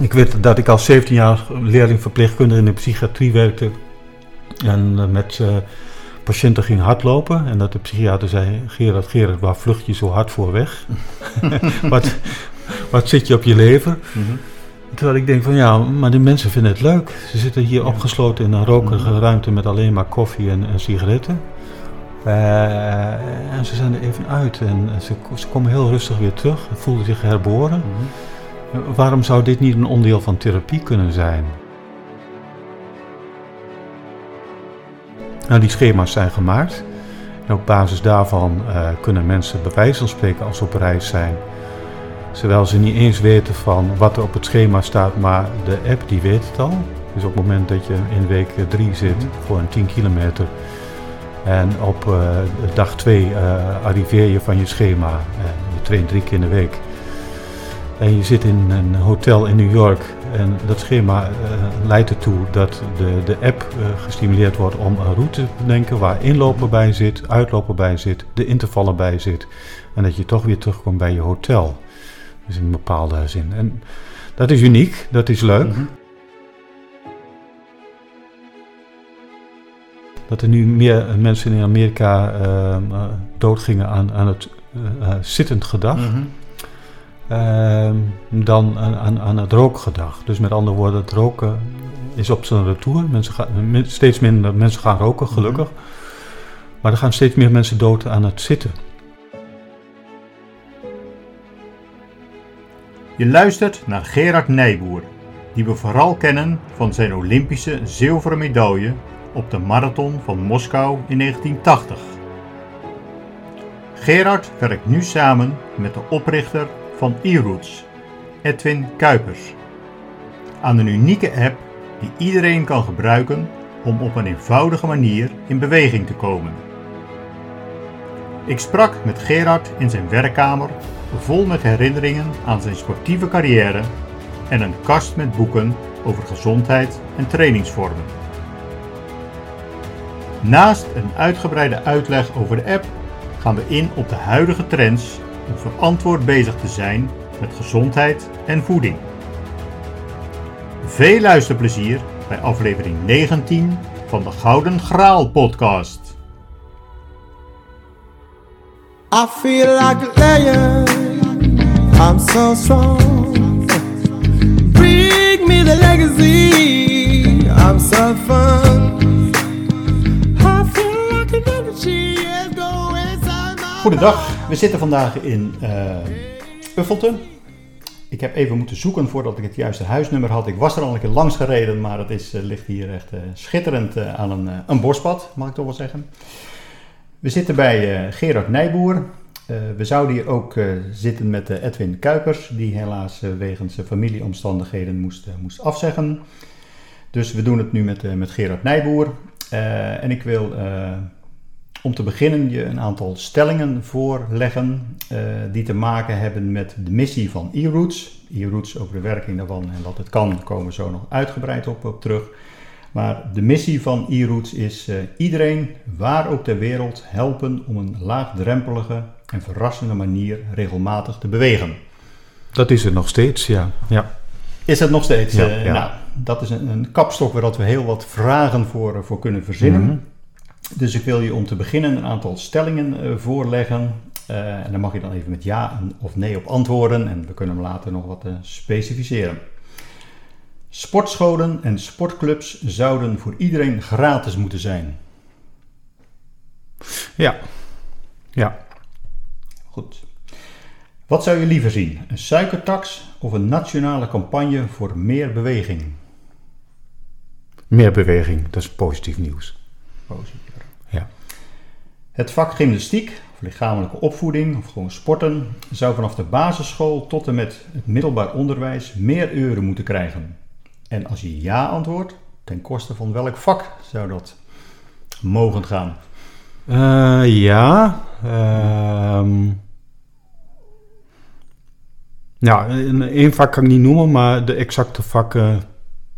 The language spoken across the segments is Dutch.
ik weet dat ik als 17 jaar leerling verpleegkundige in de psychiatrie werkte. En uh, met uh, patiënten ging hardlopen. En dat de psychiater zei: Gerard, Gerard, waar vlucht je zo hard voor weg? wat, wat zit je op je lever? Mm -hmm. Terwijl ik denk van ja, maar de mensen vinden het leuk. Ze zitten hier ja. opgesloten in een rokerige mm -hmm. ruimte met alleen maar koffie en, en sigaretten. Uh, en ze zijn er even uit en ze, ze, komen heel rustig weer terug, voelen zich herboren. Mm -hmm. Waarom zou dit niet een onderdeel van therapie kunnen zijn? Nou, die schema's zijn gemaakt. En op basis daarvan uh, kunnen mensen bij wijze van spreken als ze op reis zijn, terwijl ze niet eens weten van wat er op het schema staat, maar de app die weet het al. Dus op het moment dat je in week 3 zit -hmm. voor een 10 kilometer en op uh, dag 2 uh, arriveer je van je schema. Je traint drie keer in de week. En je zit in een hotel in New York. En dat schema leidt ertoe dat de, de app gestimuleerd wordt om een route te denken waar inlopen bij zit, uitlopen bij zit, de intervallen bij zit. En dat je toch weer terugkomt bij je hotel. Dus in een bepaalde zin. En dat is uniek, dat is leuk. Mm -hmm. dat er nu meer mensen in Amerika uh, uh, doodgingen aan, aan het uh, zittend gedag. Mm -hmm. Dan aan, aan, het rookgedag. Dus met andere woorden, het roken is op zijn retour. Mensen gaan, steeds minder mensen gaan roken, gelukkig. Mm -hmm. Maar er gaan steeds meer mensen dood aan het zitten. Je luistert naar Gerard Nijboer, die we vooral kennen van zijn Olympische zilveren medaille op de marathon van Moskou in 1980. Gerard werkt nu samen met de oprichter van e-Roots, Edwin Kuipers, aan een unieke app die iedereen kan gebruiken om op een eenvoudige manier in beweging te komen. Ik sprak met Gerard in zijn werkkamer, vol met herinneringen aan zijn sportieve carrière en een kast met boeken over gezondheid en trainingsvormen. Naast een uitgebreide uitleg over de app gaan we in op de huidige trends om verantwoord bezig te zijn met gezondheid en voeding. Veel luisterplezier bij aflevering 19 van de Gouden Graal podcast. I feel like a lion. I'm so strong. Bring me the legacy. I'm so fun. Goedendag, we zitten vandaag in uh, Uffelten. Ik heb even moeten zoeken voordat ik het juiste huisnummer had. Ik was er al een keer langs gereden, maar het is, uh, ligt hier echt uh, schitterend aan een, een bospad, mag ik toch wel zeggen. We zitten bij Gerard Nijboer. we zouden hier ook zitten met Edwin Kuipers, die helaas wegens familieomstandigheden moest, moest afzeggen. Dus we doen het nu met, met Gerard Nijboer. en ik wil om te beginnen je een aantal stellingen voorleggen uh, die te maken hebben met de missie van e-roots. E-roots over de werking daarvan en wat het kan, komen we zo nog uitgebreid op, op terug. Maar de missie van e-roots is uh, iedereen, waar ook ter wereld, helpen om een laagdrempelige en verrassende manier regelmatig te bewegen. Dat is het nog steeds, ja. ja. Is het nog steeds? Ja, uh, ja. Nou, dat is een, een kapstok waar we heel wat vragen voor, voor kunnen verzinnen. Mm -hmm. Dus ik wil je om te beginnen een aantal stellingen uh, voorleggen. Uh, en daar mag je dan even met ja of nee op antwoorden. En we kunnen hem later nog wat uh, specificeren. Sportscholen en sportclubs zouden voor iedereen gratis moeten zijn. Ja. Ja. Goed. Wat zou je liever zien? Een suikertax of een nationale campagne voor meer beweging? Meer beweging, dat is positief nieuws. Positief. Het vak gymnastiek, of lichamelijke opvoeding, of gewoon sporten, zou vanaf de basisschool tot en met het middelbaar onderwijs meer uren moeten krijgen. En als je ja antwoordt, ten koste van welk vak zou dat mogen gaan? Uh, ja. Uh, ja, één vak kan ik niet noemen, maar de exacte vakken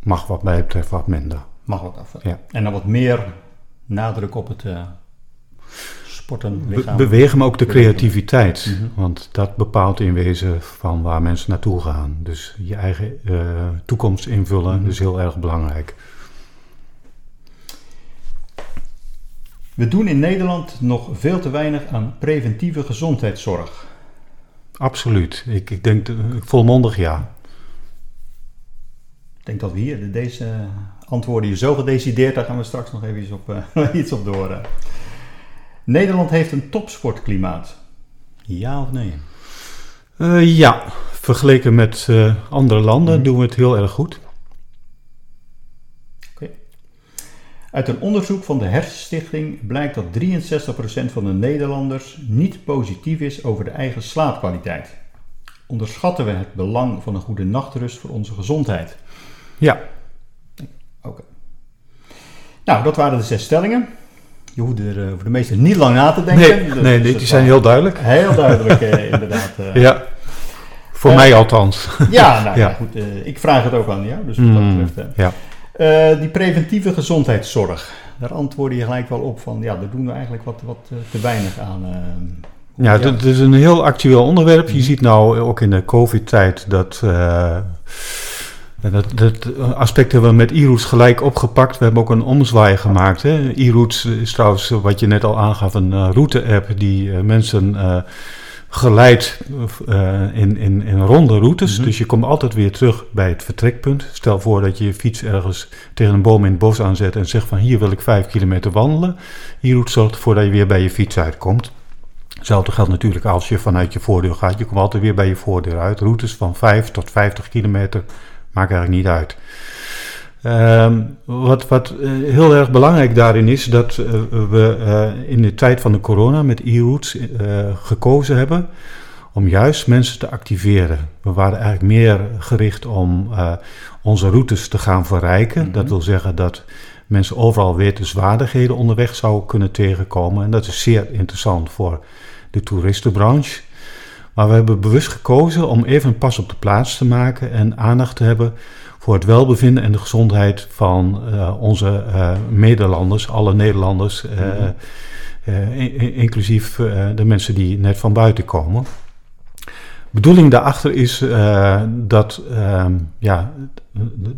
mag wat mij betreft wat minder. Mag wat af. Ja. En dan wat meer nadruk op het uh, sporten, Be- lichaam. bewegen, maar ook de creativiteit. Mhm. Want dat bepaalt in wezen van waar mensen naartoe gaan. Dus je eigen eh, toekomst invullen Mhm. is heel erg belangrijk. We doen in Nederland nog veel te weinig aan preventieve gezondheidszorg. Absoluut. Ik, ik denk eh, volmondig ja. Ik denk dat we hier deze antwoorden hier zo gedecideerd, daar gaan we straks nog even iets op, eh, iets op door. Nederland heeft een topsportklimaat. Ja of nee? Eh, ja, vergeleken met eh, andere landen Mhm. doen we het heel erg goed. Uit een onderzoek van de Hersenstichting blijkt dat 63% van de Nederlanders niet positief is over de eigen slaapkwaliteit. Onderschatten we het belang van een goede nachtrust voor onze gezondheid? Ja, Oké. Nou, dat waren de zes stellingen. Je hoeft er eh, voor de meeste niet lang na te denken. nee, Dus- nee, dus die zijn heel duidelijk. heel duidelijk eh, inderdaad. eh. Ja, voor mij althans. Ja, nou ja, goed. ik vraag het ook aan jou, dus wat dat Mm, betreft. ja. Die preventieve gezondheidszorg, daar antwoordde je gelijk wel op van, ja, daar doen we eigenlijk wat, wat te weinig aan. Ja, het is een heel actueel onderwerp. Je Mhm. ziet nou ook in de COVID-tijd dat, dat, dat aspect hebben we met e-roots gelijk opgepakt. We hebben ook een omzwaai gemaakt. E-roots is trouwens, wat je net al aangaf, een eh, route-app die eh, mensen eh, geleidt eh, in, in, in ronde routes. Mhm. Dus je komt altijd weer terug bij het vertrekpunt. Stel voor dat je je fiets ergens tegen een boom in het bos aanzet en zegt van hier wil ik vijf kilometer wandelen. E-route zorgt ervoor dat je weer bij je fiets uitkomt. Hetzelfde geldt natuurlijk als je vanuit je voordeur gaat. Je komt altijd weer bij je voordeur uit. Routes van 5 tot 50 kilometer maakt eigenlijk niet uit. Ehm, wat wat eh, heel erg belangrijk daarin is, dat eh, we eh, in de tijd van de corona met e-routes eh, gekozen hebben om juist mensen te activeren. We waren eigenlijk meer gericht om onze routes te gaan verrijken. Mhm. Dat wil zeggen dat mensen overal wetenswaardigheden onderweg zouden kunnen tegenkomen. En dat is zeer interessant voor de toeristenbranche. Maar we hebben bewust gekozen om even een pas op de plaats te maken en aandacht te hebben voor het welbevinden en de gezondheid van eh, onze eh, medelanders, alle Nederlanders, eh, Mhm. in- in- inclusief de mensen die net van buiten komen. bedoeling daarachter is dat ehm, ja,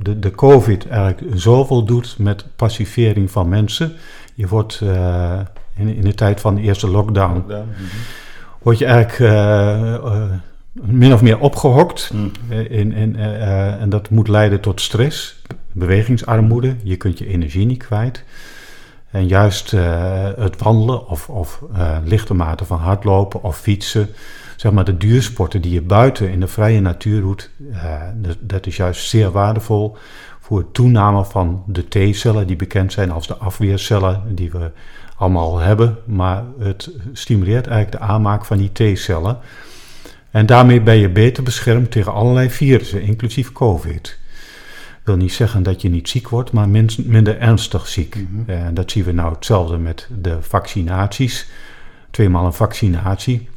de, de COVID eigenlijk zoveel doet met passivering van mensen. Je wordt in, in de tijd van de eerste lockdown, Lockdown, mhm. Word je eigenlijk eh, eh, min of meer opgehokt. Eh, in, in, eh, en dat moet leiden tot stress, bewegingsarmoede. Je kunt je energie niet kwijt. En juist het wandelen of, of lichte mate van hardlopen of fietsen, zeg maar de duursporten die je buiten in de vrije natuur doet, dat, dat is juist zeer waardevol voor het toename van de T-cellen die bekend zijn als de afweercellen die we allemaal hebben. Maar het stimuleert eigenlijk de aanmaak van die T-cellen. En daarmee ben je beter beschermd tegen allerlei virussen, inclusief COVID. Ik wil niet zeggen dat je niet ziek wordt, maar min- minder ernstig ziek. Mhm. En dat zien we nou hetzelfde met de vaccinaties. Tweemaal een vaccinatie.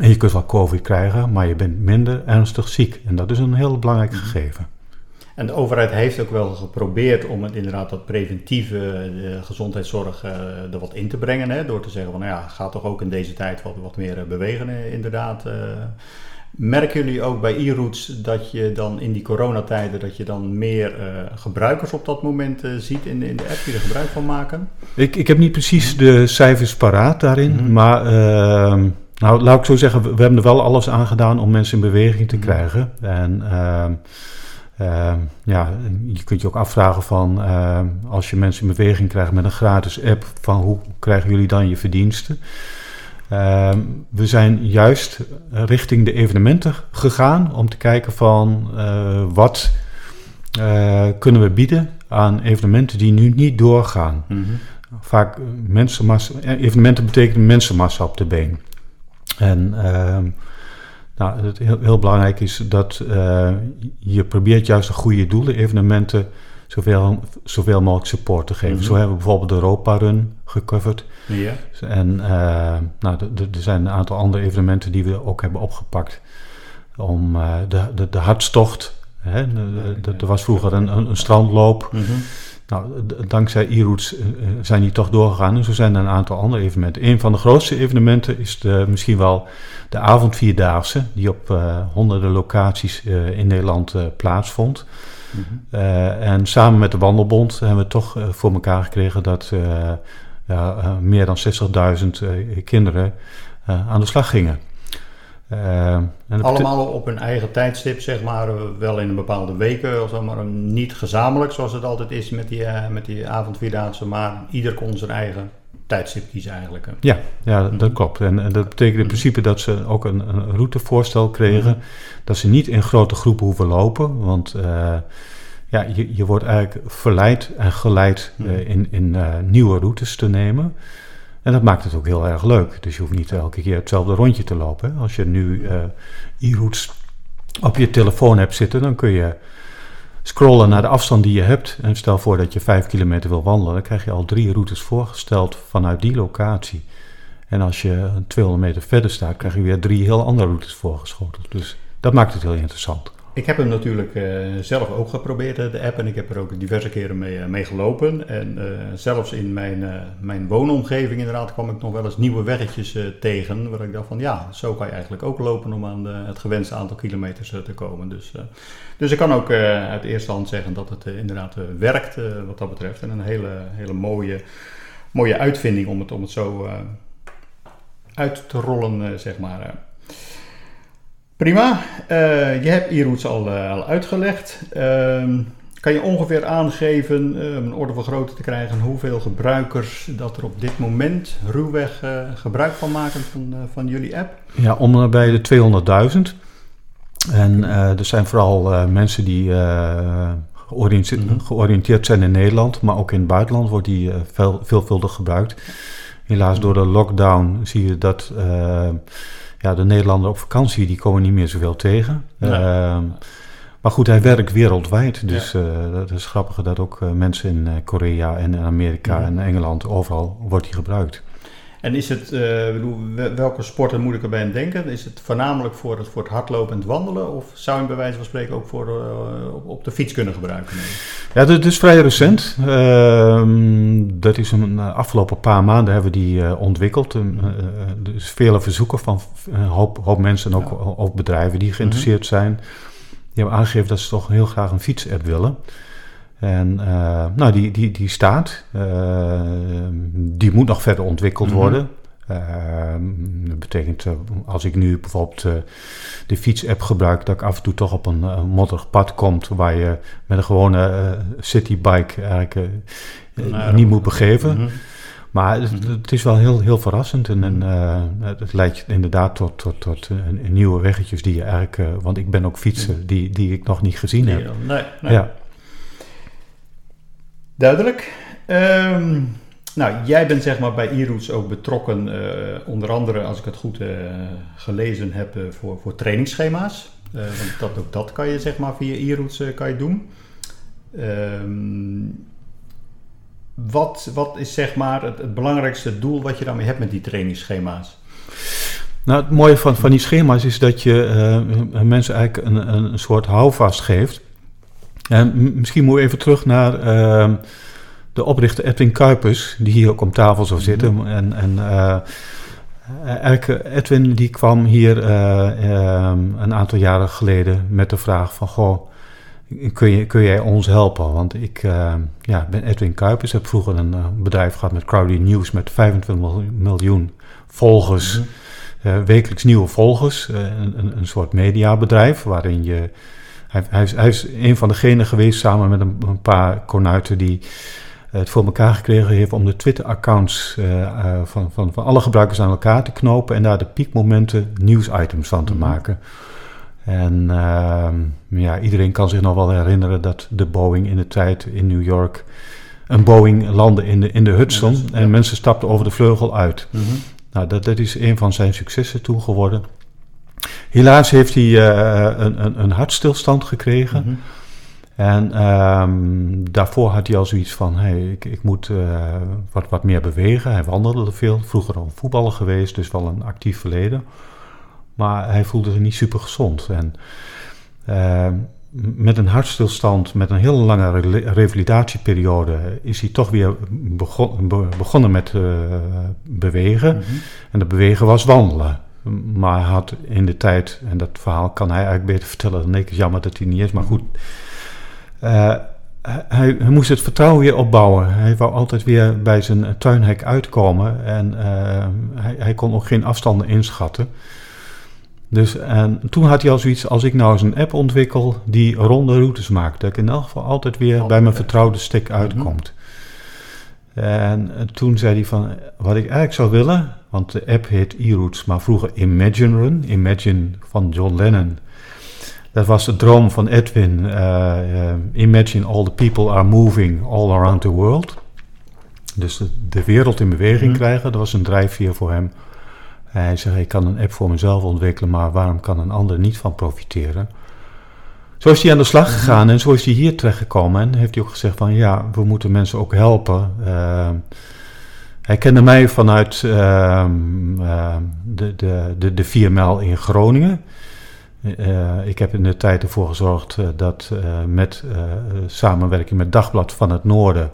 En je kunt wel COVID krijgen, maar je bent minder ernstig ziek. En dat is een heel belangrijk Mhm. gegeven. En de overheid heeft ook wel geprobeerd om het inderdaad dat preventieve de gezondheidszorg eh, er wat in te brengen. Hè, door te zeggen van nou ja, ga toch ook in deze tijd wat, wat meer eh, bewegen eh, inderdaad. eh. merken jullie ook bij e-routes dat je dan in die coronatijden dat je dan meer eh, gebruikers op dat moment eh, ziet in, de- in de app die er gebruik van maken? Ik, ik heb niet precies de cijfers paraat daarin, Mhm. maar ehm, nou, laat ik zo zeggen, we, we hebben er wel alles aan gedaan om mensen in beweging te krijgen. En ehm, ja, je kunt je ook afvragen van, ehm, als je mensen in beweging krijgt met een gratis app, van hoe krijgen jullie dan je verdiensten? Ehm, we zijn juist richting de evenementen gegaan om te kijken van eh, wat eh, kunnen we bieden aan evenementen die nu niet doorgaan. Vaak mensenmassa, evenementen betekenen mensenmassa op de been. En nou, het heel, heel belangrijk is dat eh, je probeert juist de goede doelen, evenementen, zoveel, zoveel mogelijk support te geven. Mhm. Zo hebben we bijvoorbeeld de Europa Run gecoverd. Ja. En eh, nou, er zijn een aantal andere evenementen die we ook hebben opgepakt. Om eh, de, de, de hartstocht. Hè, de- de- de- er was vroeger een, een, een strandloop. Mhm. Nou, dankzij e-routes zijn die toch doorgegaan. En zo zijn er een aantal andere evenementen. Een van de grootste evenementen is de, misschien wel de avondvierdaagse, die op honderden locaties in Nederland plaatsvond. Mhm. en samen met de Wandelbond hebben we toch voor elkaar gekregen dat ja, meer dan 60.000 kinderen aan de slag gingen. Uh, Allemaal op hun eigen tijdstip, zeg maar, wel in een bepaalde weken of zo, maar niet gezamenlijk zoals het altijd is met die, uh, met die avondvierdaagse, maar ieder kon zijn eigen tijdstip kiezen eigenlijk. Ja, ja dat klopt. En, en, dat betekent in principe dat ze ook een, een routevoorstel kregen, mhm. dat ze niet in grote groepen hoeven lopen, want uh, ja, je, je wordt eigenlijk verleid en geleid mhm. in, in nieuwe routes te nemen. En dat maakt het ook heel erg leuk. Dus je hoeft niet elke keer hetzelfde rondje te lopen. Als je nu uh, e-routes op je telefoon hebt zitten, dan kun je scrollen naar de afstand die je hebt. En stel voor dat je vijf kilometer wil wandelen, dan krijg je al drie routes voorgesteld vanuit die locatie. En als je 200 meter verder staat, krijg je weer drie heel andere routes voorgeschoteld. Dus dat maakt het heel interessant. Ik heb hem natuurlijk uh, zelf ook geprobeerd, de app, en ik heb er ook diverse keren mee, uh, mee gelopen. En zelfs in mijn, mijn woonomgeving inderdaad kwam ik nog wel eens nieuwe weggetjes tegen, waar ik dacht van ja, zo kan je eigenlijk ook lopen om aan de, het gewenste aantal kilometers te komen. Dus, dus ik kan ook uit eerste hand zeggen dat het inderdaad werkt wat dat betreft. En een hele, hele mooie, mooie uitvinding om het, om het zo uit te rollen, zeg maar. Prima. Uh, je hebt e-routes al, uh, al uitgelegd. Uh, kan je ongeveer aangeven, uh, een orde van grootte te krijgen, hoeveel gebruikers dat er op dit moment ruwweg gebruik van maken van, van jullie app? Ja, om bij de 200.000. En er zijn vooral mensen die georiënteerd, mhm. georiënteerd, zijn in Nederland, maar ook in het buitenland wordt die veel, veelvuldig gebruikt. Helaas door de lockdown zie je dat ja, de Nederlander op vakantie, die komen niet meer zoveel tegen. Ehm, maar goed, hij werkt wereldwijd. Dus ja. uh, dat is grappig dat ook uh, mensen in uh, Korea en Amerika en Engeland, overal wordt hij gebruikt. En is het, uh, bedoel, welke sporten moet ik erbij aan denken? Is het voornamelijk voor het, voor het hardlopen en het wandelen? Of zou je bij wijze van spreken ook voor, uh, op, op, de fiets kunnen gebruiken? Ja, dat is vrij recent. Uh, dat is een afgelopen paar maanden hebben we die ontwikkeld. er is vele verzoeken van een hoop, hoop mensen en ook, ja. ook bedrijven die geïnteresseerd -hmm. zijn. Die hebben aangegeven dat ze toch heel graag een fietsapp willen. En uh, nou, die, die, die staat. Uh, die moet nog verder ontwikkeld mm -hmm. worden. Uh, dat betekent, als ik nu bijvoorbeeld de fiets-app gebruik, dat ik af en toe toch op een modderig pad komt waar je met een gewone citybike eigenlijk nou, niet moet begeven. Mm -hmm. Maar het, mhm. het, is wel heel, heel verrassend en, en het leidt inderdaad tot, tot, tot nieuwe weggetjes die je eigenlijk, want ik ben ook fietser, die, die ik nog niet gezien heb. Nee, nee. Ja. Duidelijk. Um, nou, jij bent zeg maar bij e-roots ook betrokken, uh, onder andere als ik het goed uh, gelezen heb, uh, voor, voor trainingsschema's. want dat, ook dat kan je zeg maar via e-roots kan je doen. Um, wat, wat is zeg maar het, het, belangrijkste doel wat je daarmee hebt met die trainingsschema's? Nou, het mooie van, van die schema's is dat je mensen eigenlijk een, een soort houvast geeft. En misschien moet we even terug naar uh, de oprichter Edwin Kuipers, die hier ook om tafel zou zitten. Mm -hmm. En, en uh, Edwin die kwam hier uh, een aantal jaren geleden met de vraag van... Goh, kun, je, kun jij ons helpen? Want ik ja, ben Edwin Kuipers, heb vroeger een bedrijf gehad met Crowdy News met 25 miljoen volgers... Mm -hmm. wekelijks nieuwe volgers, een, een, een soort mediabedrijf waarin je hij, hij, is, hij, is, een van degenen geweest samen met een, een paar konuiten die het voor elkaar gekregen heeft om de Twitter-accounts uh, uh, van, van, van alle gebruikers aan elkaar te knopen en daar de piekmomenten nieuwsitems van te -hmm. maken. En uh, ja, iedereen kan zich nog wel herinneren dat de Boeing in de tijd in New York een Boeing landde in de, in de Hudson ja, en ja. mensen stapten over de vleugel uit. Mm -hmm. Nou, dat, dat is een van zijn successen toen geworden. Helaas heeft hij uh, een, een, een, hartstilstand gekregen. Mm -hmm. En um, daarvoor had hij al zoiets van: hey, ik, ik moet uh, wat, wat meer bewegen. Hij wandelde veel, vroeger al voetballer geweest, dus wel een actief verleden. Maar hij voelde zich niet super gezond. En uh, met een hartstilstand, met een hele lange revalidatieperiode, is hij toch weer begonnen met uh, bewegen. Mhm. En dat bewegen was wandelen. Maar hij had in de tijd, en dat verhaal kan hij eigenlijk beter vertellen dan ik, is jammer dat hij niet is, maar goed. Uh, hij, hij, moest het vertrouwen weer opbouwen. Hij wou altijd weer bij zijn tuinhek uitkomen en uh, hij, hij, kon ook geen afstanden inschatten. Dus en toen had hij al zoiets, als ik nou eens een app ontwikkel die ronde routes maakt, dat ik in elk geval altijd weer bij mijn vertrouwde stick mhm. uitkomt. En toen zei hij van, wat ik eigenlijk zou willen, want de app heet e-routes, maar vroeger Imagine Run, Imagine van John Lennon. Dat was de droom van Edwin. Uh, imagine all the people are moving all around the world. Dus de, wereld in beweging mhm. krijgen, dat was een drijfveer voor hem. Hij zei, ik kan een app voor mezelf ontwikkelen, maar waarom kan een ander niet van profiteren? Zo is hij aan de slag mhm. gegaan en zo is hij hier terechtgekomen. En heeft hij ook gezegd van, ja, we moeten mensen ook helpen. Uh, hij kende mij vanuit uh, de, de, de, de 4 mijl in Groningen. Uh, ik heb in de tijd ervoor gezorgd uh, dat uh, met samenwerking met Dagblad van het Noorden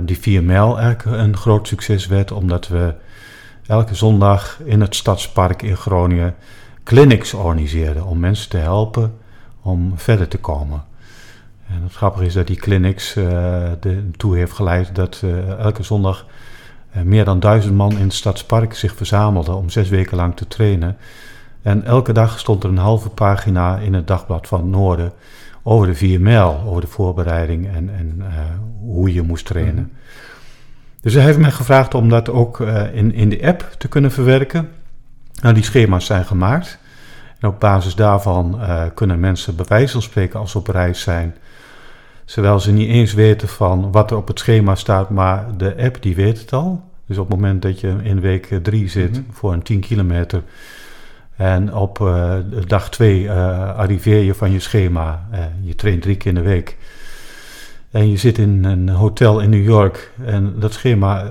die 4 mijl eigenlijk een groot succes werd, omdat we elke zondag in het Stadspark in Groningen clinics organiseerden om mensen te helpen om verder te komen. En het grappige is dat die clinics ertoe heeft geleid dat elke zondag meer dan duizend man in het Stadspark zich verzamelden om zes weken lang te trainen. En elke dag stond er een halve pagina in het dagblad van het Noorden over de vier mijl, over de voorbereiding en, en uh, hoe je moest trainen. Mhm. Dus hij heeft mij gevraagd om dat ook uh, in, in de app te kunnen verwerken. Nou, die schema's zijn gemaakt. En op basis daarvan uh, kunnen mensen bij wijze van spreken als ze op reis zijn, terwijl ze niet eens weten van wat er op het schema staat, maar de app die weet het al. Dus op het moment dat je in week 3 zit mhm. voor een 10 kilometer, en op uh, dag twee uh, arriveer je van je schema. Uh, je traint drie keer in de week. En je zit in een hotel in New York. En dat schema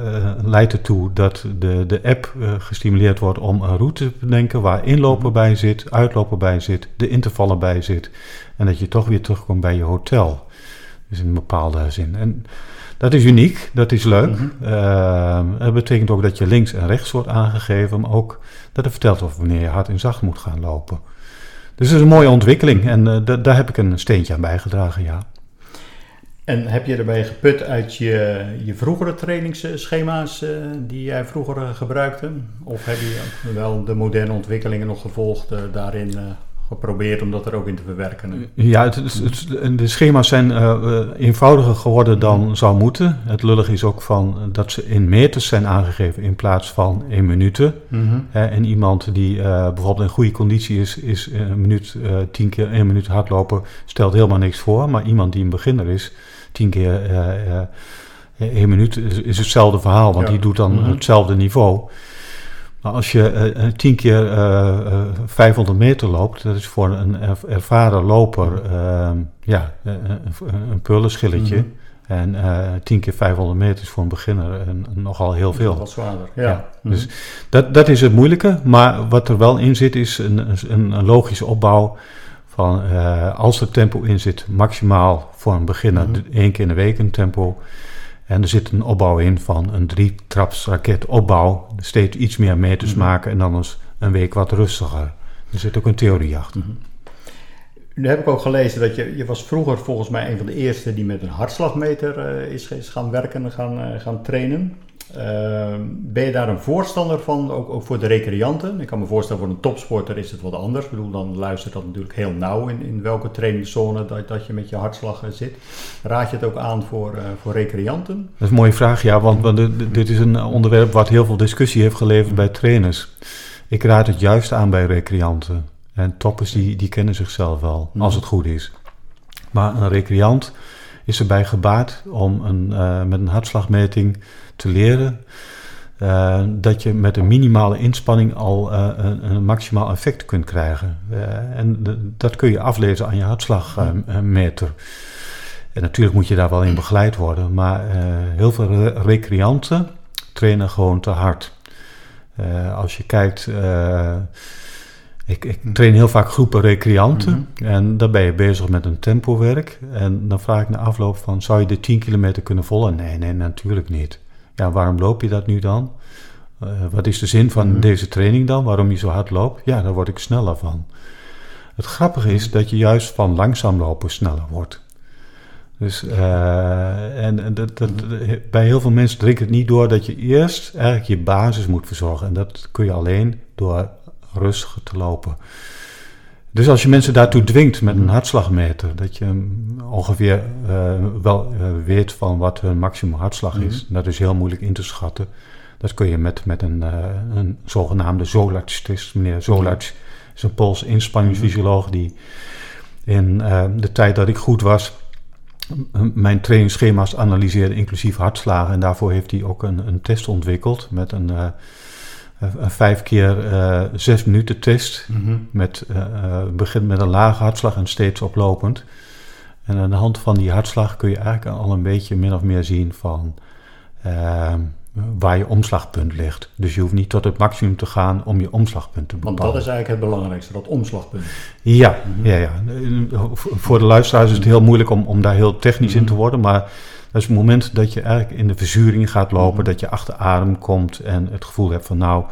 leidt ertoe dat de, de app gestimuleerd wordt om een route te bedenken waar inlopen mhm. bij zit, uitlopen bij zit, de intervallen bij zit. En dat je toch weer terugkomt bij je hotel. Dus in een bepaalde zin. En dat is uniek, dat is leuk. Mm dat betekent ook dat je links en rechts wordt aangegeven, maar ook dat er vertelt over wanneer je hard en zacht moet gaan lopen. Dus dat is een mooie ontwikkeling en uh, daar heb ik een steentje aan bijgedragen, ja. En heb je erbij geput uit je, je vroegere trainingsschema's uh, die jij vroeger gebruikte? Of heb je wel de moderne ontwikkelingen nog gevolgd daarin? Geprobeerd om dat er ook in te verwerken. Ja, het, het, de schema's zijn uh, eenvoudiger geworden dan zou moeten. Het lullig is ook van dat ze in meters zijn aangegeven in plaats van in minuten. Mm en iemand die uh, bijvoorbeeld in goede conditie is, is een minuut, tien keer één minuut hardlopen, stelt helemaal niks voor. Maar iemand die een beginner is, tien keer één minuut is, is, hetzelfde verhaal, want die doet dan mhm. hetzelfde niveau. Maar als je uh, tien keer uh, uh, 500 meter loopt, dat is voor een ervaren loper ehm, ja, een, een pullenschilletje. Mm -hmm. En tien keer 500 meter is voor een beginner nogal heel veel. Wat zwaarder, ja. ja. Mm -hmm. Dus dat, dat is het moeilijke. Maar wat er wel in zit, is een, een, een logische opbouw van als er tempo in zit, maximaal voor een beginner mm -hmm. één keer in de week een tempo. En er zit een opbouw in van een drie-traps opbouw. Steeds iets meer meters mhm. maken en dan eens een week wat rustiger. Er zit ook een theorie achter. Mm Nu heb ik ook gelezen dat je, je was vroeger volgens mij een van de eerste die met een hartslagmeter uh, is, is, gaan werken en gaan, uh, gaan trainen. Ehm, ben je daar een voorstander van, ook, ook, voor de recreanten? Ik kan me voorstellen, voor een topsporter is het wat anders. Ik bedoel, dan luistert dat natuurlijk heel nauw in, in welke trainingszone dat, dat je met je hartslag eh, zit. Raad je het ook aan voor, uh, voor recreanten? Dat is een mooie vraag, ja, want, want dit is een onderwerp wat heel veel discussie heeft geleverd bij trainers. Ik raad het juist aan bij recreanten. En toppers die, die kennen zichzelf wel, als het goed is. Maar een recreant is erbij gebaat om een, uh, met een hartslagmeting te leren uh, dat je met een minimale inspanning al uh, een, een, maximaal effect kunt krijgen. Uh, en dat kun je aflezen aan je hartslagmeter. en natuurlijk moet je daar wel in begeleid worden, maar heel veel recreanten trainen gewoon te hard. als je kijkt Ik, ik train heel vaak groepen recreanten en dan ben je bezig met een tempowerk. En dan vraag ik na afloop van, zou je de 10 kilometer kunnen volgen? Nee, nee, natuurlijk niet. Ja, waarom loop je dat nu dan? Eh, wat is de zin van deze training dan? Waarom je zo hard loopt? Ja, daar word ik sneller van. Het grappige is dat je juist van langzaam lopen sneller wordt. Dus, eh, en, en dat, dat, bij heel veel mensen drinkt het niet door dat je eerst eigenlijk je basis moet verzorgen. En dat kun je alleen door rustig te lopen. Dus als je mensen daartoe dwingt met een hartslagmeter, dat je ongeveer uh, wel uh, weet van wat hun maximum hartslag is, dat is heel moeilijk in te schatten. Dat kun je met, met een, uh, een zogenaamde Zolarts-test. Meneer Zolarts is een Pools inspanningsfysioloog die in de tijd dat ik goed was, mijn trainingsschema's analyseerde, inclusief hartslagen. En daarvoor heeft hij ook een, een test ontwikkeld met een een vijf keer uh, zes minuten test. Mm met, uh, begint met een lage hartslag en steeds oplopend. En aan de hand van die hartslag kun je eigenlijk al een beetje min of meer zien van uh, waar je omslagpunt ligt. Dus je hoeft niet tot het maximum te gaan om je omslagpunt te bepalen. Want dat is eigenlijk het belangrijkste, dat omslagpunt. Ja, mm -hmm. ja, ja. voor de luisteraars is het heel moeilijk om, om daar heel technisch in te worden, maar dat is het moment dat je eigenlijk in de verzuring gaat lopen, mm-hmm. dat je achter adem komt en het gevoel hebt van nou,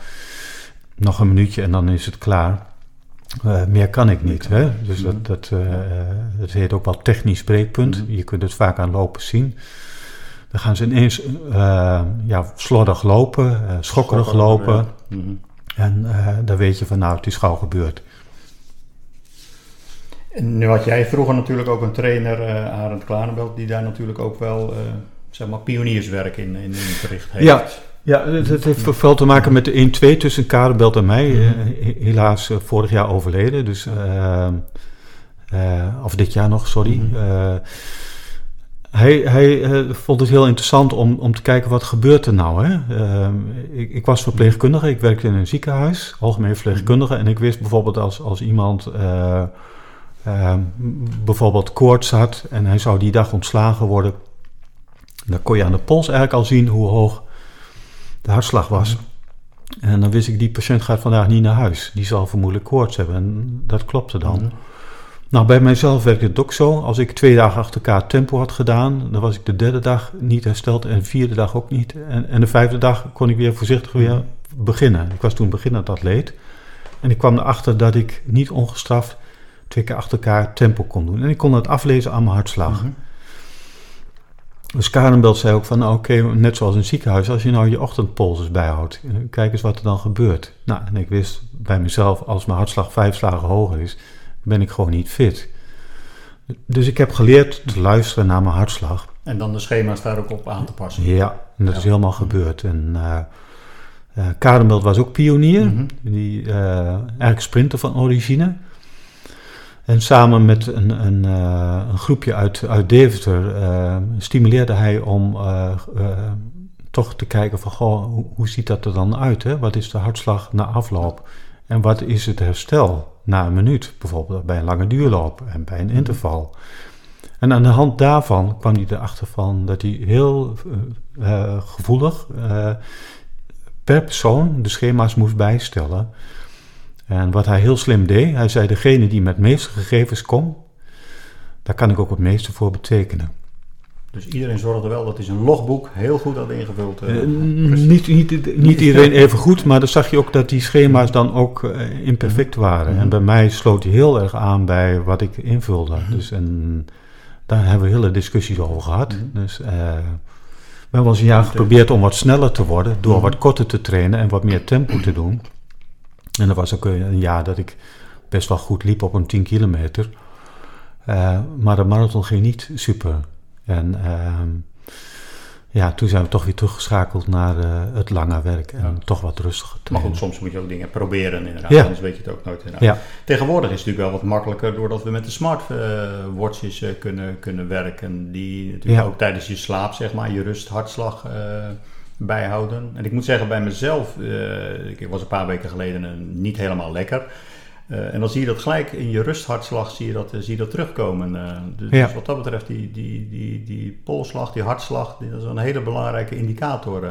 nog een minuutje en dan is het klaar. Uh, meer kan ik niet. Hè? Dus dat, dat, uh, dat heet ook wel technisch breekpunt. Mm-hmm. Je kunt het vaak aan lopen zien. Dan gaan ze ineens uh, ja, slordig lopen, schokkerig lopen. En dan weet je van nou, het is gauw gebeurd. En nu had jij vroeger natuurlijk ook een trainer, uh, Arend Klanenbelt, die daar natuurlijk ook wel, uh, zeg maar, pionierswerk in, in, in verricht heeft. Ja, ja het heeft veel te maken met de 1-2 tussen Karenbelt en mij. -hmm. uh, helaas vorig jaar overleden, dus, of dit jaar nog, sorry. -hmm. hij, hij vond het heel interessant om, om te kijken wat gebeurt er nou. Hè? ik, ik, was verpleegkundige, ik werkte in een ziekenhuis, algemeen verpleegkundige. En ik wist bijvoorbeeld als, als iemand uh, bijvoorbeeld koorts had en hij zou die dag ontslagen worden, dan kon je aan de pols eigenlijk al zien hoe hoog de hartslag was. En dan wist ik, die patiënt gaat vandaag niet naar huis. Die zal vermoedelijk koorts hebben. En dat klopte dan. Nou, bij mijzelf werkte het ook zo. Als ik twee dagen achter elkaar tempo had gedaan, dan was ik de derde dag niet hersteld en de vierde dag ook niet. En, en de vijfde dag kon ik weer voorzichtig weer beginnen. Ik was toen beginnend atleet. En ik kwam erachter dat ik niet ongestraft twee keer achter elkaar tempo kon doen. En ik kon dat aflezen aan mijn hartslag. Mm -hmm. Dus Karenbelt zei ook van, nou, oké, okay, net zoals in het ziekenhuis, als je nou je ochtendpolsers bijhoudt, kijk eens wat er dan gebeurt. Nou, en ik wist bij mezelf, als mijn hartslag vijf slagen hoger is, ben ik gewoon niet fit. Dus ik heb geleerd te luisteren naar mijn hartslag. En dan de schema's daar ook op aan te passen. Ja, en dat ja. is helemaal gebeurd. En uh, uh, Karenbelt was ook pionier, mm -hmm. die uh, eigenlijk sprinter van origine. En samen met een, een, uh, een groepje uit, uit Deventer uh, stimuleerde hij om uh, toch te kijken van, goh, hoe, hoe, ziet dat er dan uit? Hè? Wat is de hartslag na afloop? En wat is het herstel na een minuut? Bijvoorbeeld bij een lange duurloop en bij een interval. En aan de hand daarvan kwam hij erachter van dat hij heel gevoelig per persoon de schema's moest bijstellen... En wat hij heel slim deed, hij zei: degene die met meeste gegevens komt, daar kan ik ook het meeste voor betekenen. Dus iedereen zorgde wel dat hij zijn logboek heel goed had ingevuld. Uh, niet, niet, niet iedereen even goed, maar dan zag je ook dat die schema's dan ook uh, imperfect waren. En bij mij sloot hij heel erg aan bij wat ik invulde. Dus en daar hebben we hele discussies over gehad. Dus uh, we hebben ons een jaar geprobeerd om wat sneller te worden door wat korter te trainen en wat meer tempo te doen. En dat was ook een jaar dat ik best wel goed liep op een 10 kilometer. Uh, maar de marathon ging niet super. En uh, ja, toen zijn we toch weer teruggeschakeld naar uh, het lange werk en ja. toch wat rustiger. Maar goed, soms moet je ook dingen proberen inderdaad, ja. anders weet je het ook nooit inderdaad. Ja. Tegenwoordig is het natuurlijk wel wat makkelijker doordat we met de smartwatches kunnen, kunnen werken. Die natuurlijk ook tijdens je slaap, zeg maar, je rust, hartslag bijhouden. En ik moet zeggen, bij mezelf, uh, ik was een paar weken geleden uh, niet helemaal lekker. Uh, en dan zie je dat gelijk in je rusthartslag zie je dat, zie je dat terugkomen. Dus, ja. dus, wat dat betreft, die, die, die, die polsslag, die hartslag, die, dat is een hele belangrijke indicator.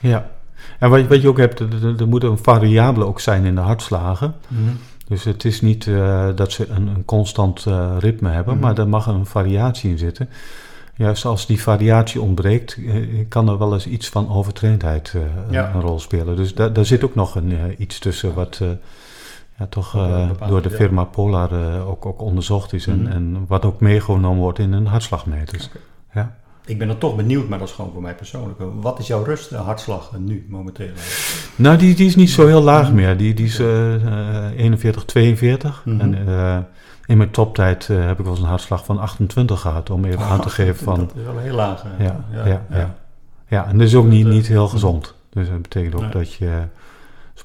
Ja, en wat, wat je ook hebt, er, er moet een variabele ook zijn in de hartslagen. Mm -hmm. Dus het is niet uh, dat ze een, een constant uh, ritme hebben, mm -hmm. maar er mag een variatie in zitten. Juist als die variatie ontbreekt, uh, kan er wel eens iets van overtraindheid ja. een rol spelen. Dus da daar zit ook nog een, iets tussen wat ja, toch door de firma Polar ook, ook onderzocht is. Mm -hmm. en, en, wat ook meegenomen wordt in een hartslagmeters. Okay. Ja. Ik ben er toch benieuwd, maar dat is gewoon voor mij persoonlijk. Wat is jouw rust, hartslag nu momenteel? Nou, die, die is niet zo heel laag meer. Die, die is uh, uh, 41, 42. Mm -hmm. En uh, in mijn toptijd uh, heb ik wel eens een hartslag van 28 gehad, om even oh, aan te geven van... Dat is wel heel laag. Ja, ja, ja, ja, ja. ja en dat is ook niet, niet heel gezond. Dus dat betekent ook nee. dat je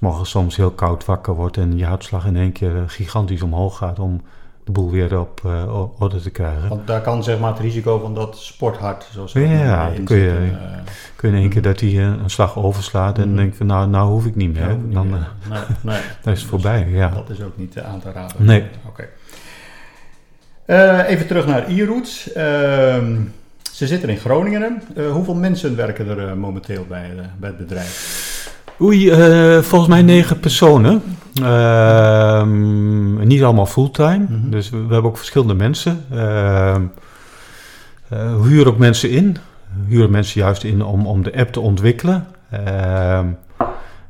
morgens soms heel koud wakker wordt en je hartslag in één keer gigantisch omhoog gaat om de boel weer op uh, orde te krijgen. Want daar kan zeg maar het risico van dat sporthart, zoals Ja, ja dan kun je, uh, kun je in één keer dat hij een slag overslaat en mm. denkt van nou, nou hoef ik niet meer. Ja, niet dan, meer. Nee, nee. dan is het voorbij, ja. Dat is ook niet aan te raden. Nee. Oké. Okay. Even terug naar e-roots. Ehm, ze zitten in Groningen. hoeveel mensen werken er momenteel bij, bij het bedrijf? Oei, uh, volgens mij negen personen. Uh, niet allemaal fulltime. Mm -hmm. Dus we, we, hebben ook verschillende mensen. Uh, huren ook mensen in. Huren mensen juist in om, om de app te ontwikkelen. Ehm,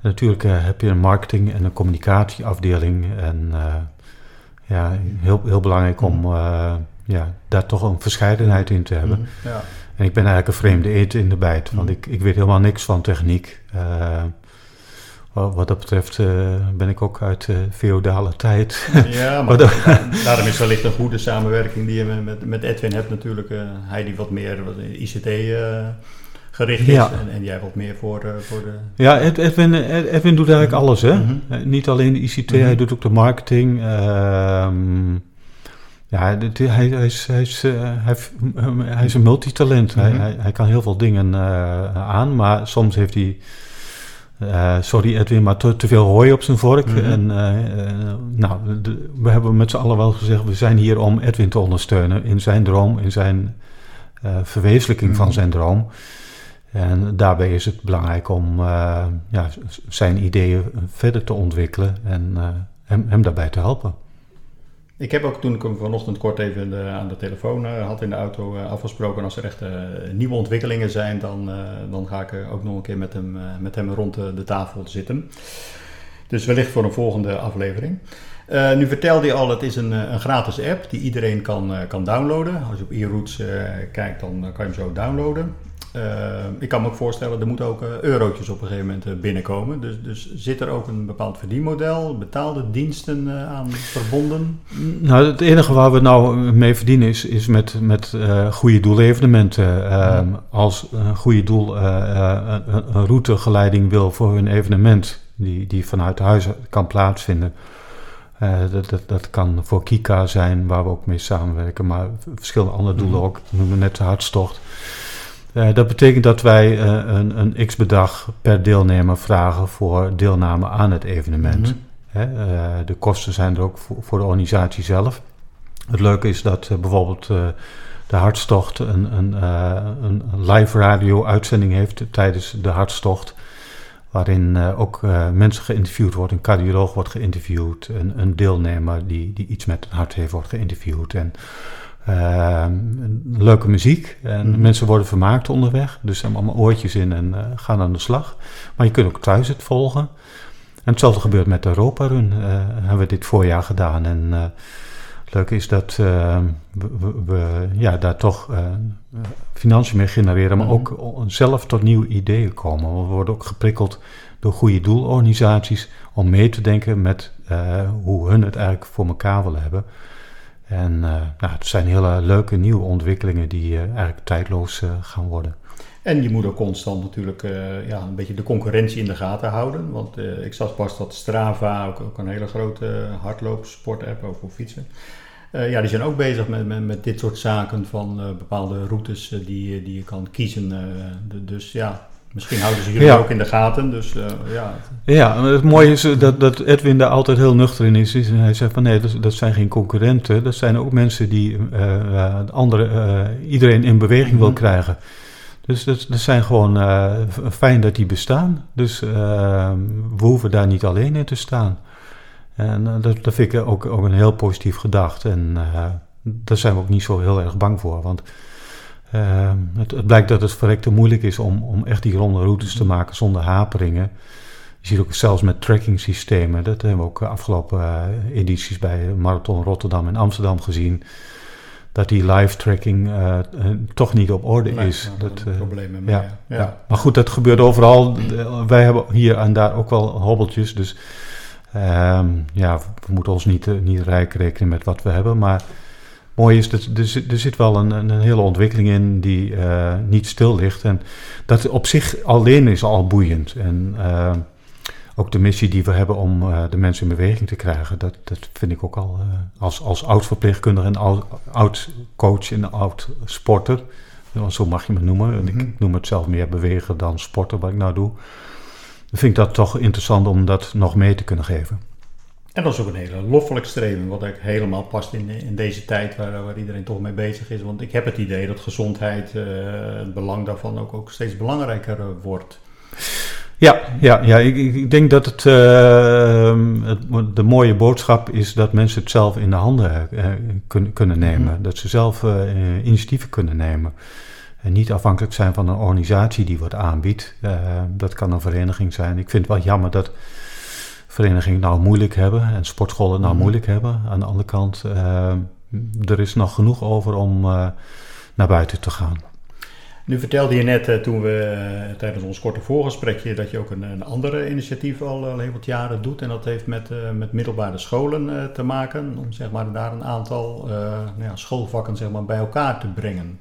natuurlijk heb je een marketing- en een communicatieafdeling. En ja, heel, heel belangrijk om mhm. ja, daar toch een verscheidenheid in te hebben. Mm -hmm. ja. En ik ben eigenlijk een vreemde eet in de bijt. Want mhm. ik, ik weet helemaal niks van techniek. Wat dat betreft uh, ben ik ook uit de feodale tijd. Ja, maar daarom is wellicht een goede samenwerking die je met, met Edwin hebt natuurlijk. Uh, hij die wat meer wat ICT uh, gericht is ja. en, en, jij wat meer voor, voor de... Ja, Edwin, Edwin doet eigenlijk alles. Hè? Mm -hmm. niet alleen ICT, mm -hmm. hij doet ook de marketing. Um, ja, hij, hij, is, hij, is, hij, hij is een multitalent. Mm -hmm. hij, hij, hij, kan heel veel dingen aan, maar soms heeft hij uh, sorry Edwin, maar te, te, veel hooi op zijn vork. Mm -hmm. En uh, nou, de, we hebben met z'n allen wel gezegd, we zijn hier om Edwin te ondersteunen in zijn droom, in zijn uh, verwezenlijking mm -hmm. van zijn droom. En daarbij is het belangrijk om ja, zijn ideeën verder te ontwikkelen en hem, hem daarbij te helpen. Ik heb ook toen ik hem vanochtend kort even de, aan de telefoon uh, had in de auto uh, afgesproken. Als er echt nieuwe ontwikkelingen zijn, dan, dan ga ik ook nog een keer met hem, met hem rond de, de, tafel zitten. Dus wellicht voor een volgende aflevering. nu vertelde je al, het is een, een gratis app die iedereen kan, kan downloaden. Als je op e-roots kijkt, dan kan je hem zo downloaden. Uh, ik kan me ook voorstellen, er moeten ook uh, eurotjes op een gegeven moment uh, binnenkomen. Dus, dus zit er ook een bepaald verdienmodel, betaalde diensten aan verbonden? Nou, het enige waar we nou mee verdienen is, is met, met goede doelevenementen. Ehm, ja. Als een goede doel een, een routegeleiding wil voor hun evenement, die, die vanuit huis kan plaatsvinden. dat, dat, dat kan voor Kika zijn, waar we ook mee samenwerken, maar verschillende andere doelen ook. We noemen net de hartstocht. Uh, dat betekent dat wij uh, een, een x-bedrag per deelnemer vragen voor deelname aan het evenement. Mm -hmm. Hè, uh, de kosten zijn er ook voor, voor, de organisatie zelf. Het leuke is dat bijvoorbeeld de Hartstocht een, een, een live radio-uitzending heeft tijdens de Hartstocht. Waarin ook mensen geïnterviewd worden, een cardioloog wordt geïnterviewd, een, een deelnemer die, die iets met het hart heeft wordt geïnterviewd. En uh, leuke muziek en mm. mensen worden vermaakt onderweg. Dus ze hebben allemaal oortjes in en uh, gaan aan de slag. Maar je kunt ook thuis het volgen. En hetzelfde gebeurt met de Europa Run. Uh, hebben we dit voorjaar gedaan. En het leuke is dat we, we, we, ja, daar toch financiën mee genereren, maar mm. ook zelf tot nieuwe ideeën komen. We worden ook geprikkeld door goede doelorganisaties om mee te denken met hoe hun het eigenlijk voor elkaar willen hebben. En uh, nou, het zijn hele leuke nieuwe ontwikkelingen die uh, eigenlijk tijdloos uh, gaan worden. En je moet ook constant natuurlijk ja, een beetje de concurrentie in de gaten houden. Want ik zag pas dat Strava, ook, een hele grote hardloopsport-app, voor fietsen. ja, die zijn ook bezig met, met, met dit soort zaken van bepaalde routes die, die je kan kiezen. Dus ja, Misschien houden ze jullie ja. ook in de gaten. Dus, uh, ja. ja, het mooie is eh, dat, dat Edwin daar altijd heel nuchter in is. En hij zegt van nee, dat, dat zijn geen concurrenten. Dat zijn ook mensen die uh, andere, uh, iedereen in beweging mm -hmm. wil mhm. krijgen. Dus dat, dat zijn gewoon fijn dat die bestaan. Dus we hoeven daar niet alleen in te staan. En dat, dat vind ik ook, ook een heel positief gedacht. En daar zijn we ook niet zo heel erg bang voor. Want het, het, blijkt dat het verrekte moeilijk is om, om echt die ronde routes te maken zonder haperingen. Je ziet ook zelfs met tracking systemen, dat hebben we ook afgelopen edities bij Marathon Rotterdam en Amsterdam gezien dat die live tracking uh, toch niet op orde is. dat, uh, problemen ja, ja. ja, Maar goed, dat gebeurt overal. wij hebben hier en daar ook wel hobbeltjes. Dus um, ja, we moeten ons niet, niet rijk rekenen met wat we hebben. Maar mooi is dat er, er zit wel een, een hele ontwikkeling in die uh, niet stil ligt. En dat op zich alleen is al boeiend. En ehm, ook de missie die we hebben om uh, de mensen in beweging te krijgen, dat, dat vind ik ook al als, als oud verpleegkundige en oud, oud coach en oud sporter, zo mag je me noemen. -hmm. Ik mhm. noem het zelf meer bewegen dan sporten, wat ik nou doe. Vind ik dat toch interessant om dat nog mee te kunnen geven. En dat is ook een hele loffelijk streven, wat ook helemaal past in, in deze tijd waar, waar iedereen toch mee bezig is. Want ik heb het idee dat gezondheid, uh, het belang daarvan ook, ook steeds belangrijker wordt. Ja, ja, ja ik, ik denk dat het, uh, het, de mooie boodschap is dat mensen het zelf in de handen uh, kun, kunnen nemen. Mhm. Dat ze zelf initiatieven kunnen nemen. En niet afhankelijk zijn van een organisatie die wat aanbiedt. dat kan een vereniging zijn. Ik vind het wel jammer dat verenigingen nou moeilijk hebben en sportscholen nou mhm. moeilijk hebben. Aan de andere kant, er is nog genoeg over om naar buiten te gaan. Nu vertelde je net uh, toen we tijdens ons korte voorgesprekje dat je ook een, een andere initiatief al, al heel wat jaren doet. En dat heeft met, met middelbare scholen te maken. Om zeg maar, daar een aantal nou ja, schoolvakken zeg maar, bij elkaar te brengen.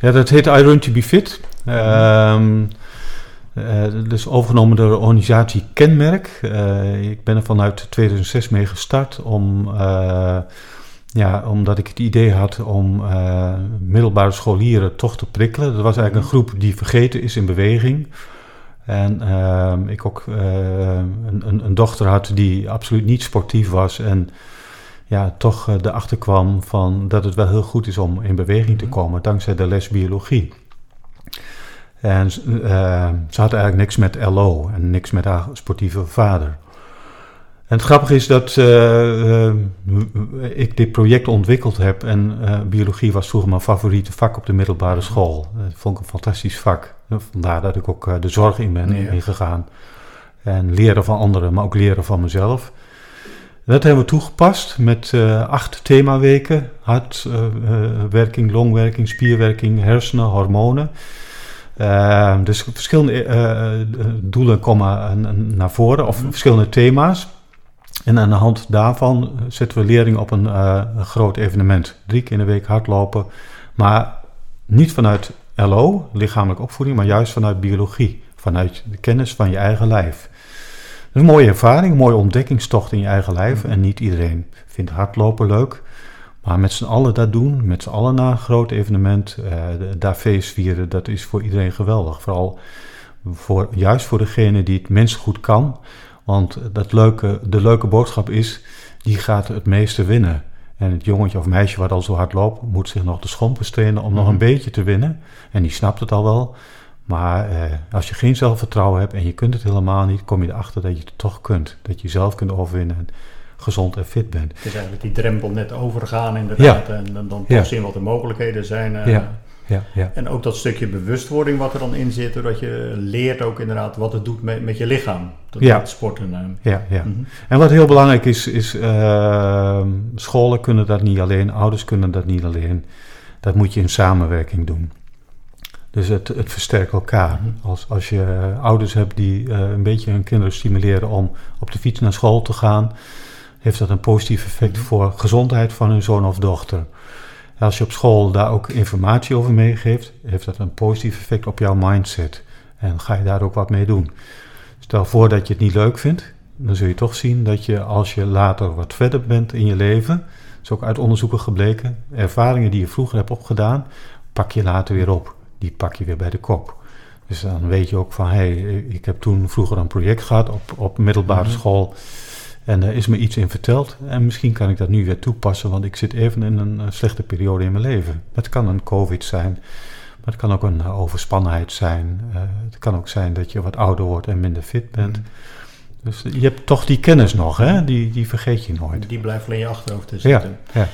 Ja, dat heet I Run To Be Fit. Um, dat is overgenomen door de organisatie Kenmerk. ik ben er vanuit 2006 mee gestart om ja, omdat ik het idee had om uh, middelbare scholieren toch te prikkelen. Dat was eigenlijk een groep die vergeten is in beweging. En uh, ik ook uh, een, een, dochter had die absoluut niet sportief was. En ja, toch erachter kwam van dat het wel heel goed is om in beweging te mhm. komen, dankzij de les biologie. En ze had eigenlijk niks met LO en niks met haar sportieve vader. En het grappige is dat uh, uh, ik dit project ontwikkeld heb en uh, biologie was vroeger mijn favoriete vak op de middelbare school. Dat vond ik een fantastisch vak. Vandaar dat ik ook de zorg in ben ja. ingegaan. En leren van anderen, maar ook leren van mezelf. Dat hebben we toegepast met acht themaweken. Hartwerking, longwerking, spierwerking, hersenen, hormonen. Dus verschillende doelen komen naar voren, of mhm. verschillende thema's. En aan de hand daarvan zetten we leerlingen op een, uh, een, groot evenement. Drie keer in de week hardlopen. Maar niet vanuit LO, lichamelijke opvoeding, maar juist vanuit biologie. Vanuit de kennis van je eigen lijf. Dat is een mooie ervaring, een mooie ontdekkingstocht in je eigen lijf. En niet iedereen vindt hardlopen leuk. Maar met z'n allen dat doen, met z'n allen naar een groot evenement, uh, daar feest vieren, dat is voor iedereen geweldig. Vooral voor, juist voor degene die het mens goed kan want dat leuke, de leuke boodschap is, die gaat het meeste winnen. En het jongetje of meisje wat al zo hard loopt, moet zich nog de schompers trainen om nog een mhm. beetje te winnen. En die snapt het al wel. Maar eh, als je geen zelfvertrouwen hebt en je kunt het helemaal niet, kom je erachter dat je het toch kunt. Dat je zelf kunt overwinnen en gezond en fit bent. Het is eigenlijk die drempel net overgaan inderdaad. Ja. En dan, dan ja. zien wat de mogelijkheden zijn. Uh, ja ja, ja. En ook dat stukje bewustwording wat er dan in zit, doordat je leert ook inderdaad wat het doet met, met je lichaam. Dat ja. sporten. Uh. Ja, ja. Mhm. En wat heel belangrijk is, is uh, scholen kunnen dat niet alleen, ouders kunnen dat niet alleen. Dat moet je in samenwerking doen. Dus het, het versterkt elkaar. Mhm. als, als je ouders hebt die uh, een beetje hun kinderen stimuleren om op de fiets naar school te gaan, heeft dat een positief effect mhm. voor gezondheid van hun zoon of dochter. Als je op school daar ook informatie over meegeeft, heeft dat een positief effect op jouw mindset. En ga je daar ook wat mee doen. Stel voor dat je het niet leuk vindt, dan zul je toch zien dat je als je later wat verder bent in je leven, dat is ook uit onderzoeken gebleken, ervaringen die je vroeger hebt opgedaan, pak je later weer op. Die pak je weer bij de kop. Dus dan weet je ook van, hé, hey, ik heb toen vroeger een project gehad op, op middelbare mhm. school. En er is me iets in verteld en misschien kan ik dat nu weer toepassen, want ik zit even in een slechte periode in mijn leven. Het kan een COVID zijn, maar het kan ook een overspannenheid zijn. Uh, het kan ook zijn dat je wat ouder wordt en minder fit bent. Dus je hebt toch die kennis nog, hè? Die, die vergeet je nooit. Die blijft alleen je achterhoofd zitten. Ja, ja.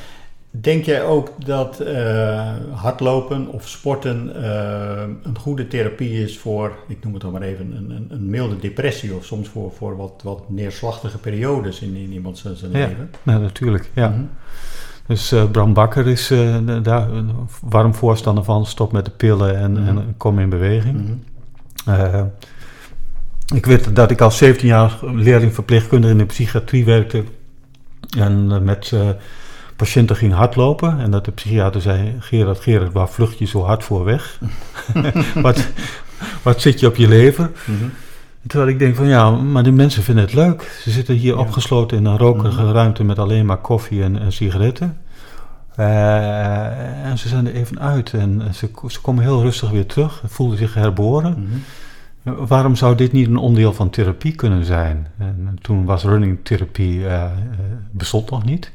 Denk jij ook dat uh, hardlopen of sporten uh, een goede therapie is voor, ik noem het dan maar even, een, een, een milde depressie of soms voor, voor wat, wat neerslachtige periodes in, in iemand zijn, zijn ja, leven? Nou, natuurlijk, ja. Mm -hmm. Dus uh, Bram Bakker is daar een warm voorstander van. Stop met de pillen en, mm -hmm. en kom in beweging. Mm -hmm. ik weet dat ik als 17 jaar leerling verpleegkundige in de psychiatrie werkte. En met patiënten ging hardlopen en dat de psychiater zei: Gerard, Gerard, waar vlucht je zo hard voor weg? wat, wat zit je op je lever? Mm -hmm. Terwijl ik denk van ja, maar die mensen vinden het leuk. Ze zitten hier ja. opgesloten in een rokerige mm -hmm. ruimte met alleen maar koffie en, en sigaretten. Uh, en ze zijn er even uit en ze, ze komen heel rustig weer terug, voelden zich herboren. Mm -hmm. Waarom zou dit niet een onderdeel van therapie kunnen zijn? En toen was running therapie uh, bestond nog niet.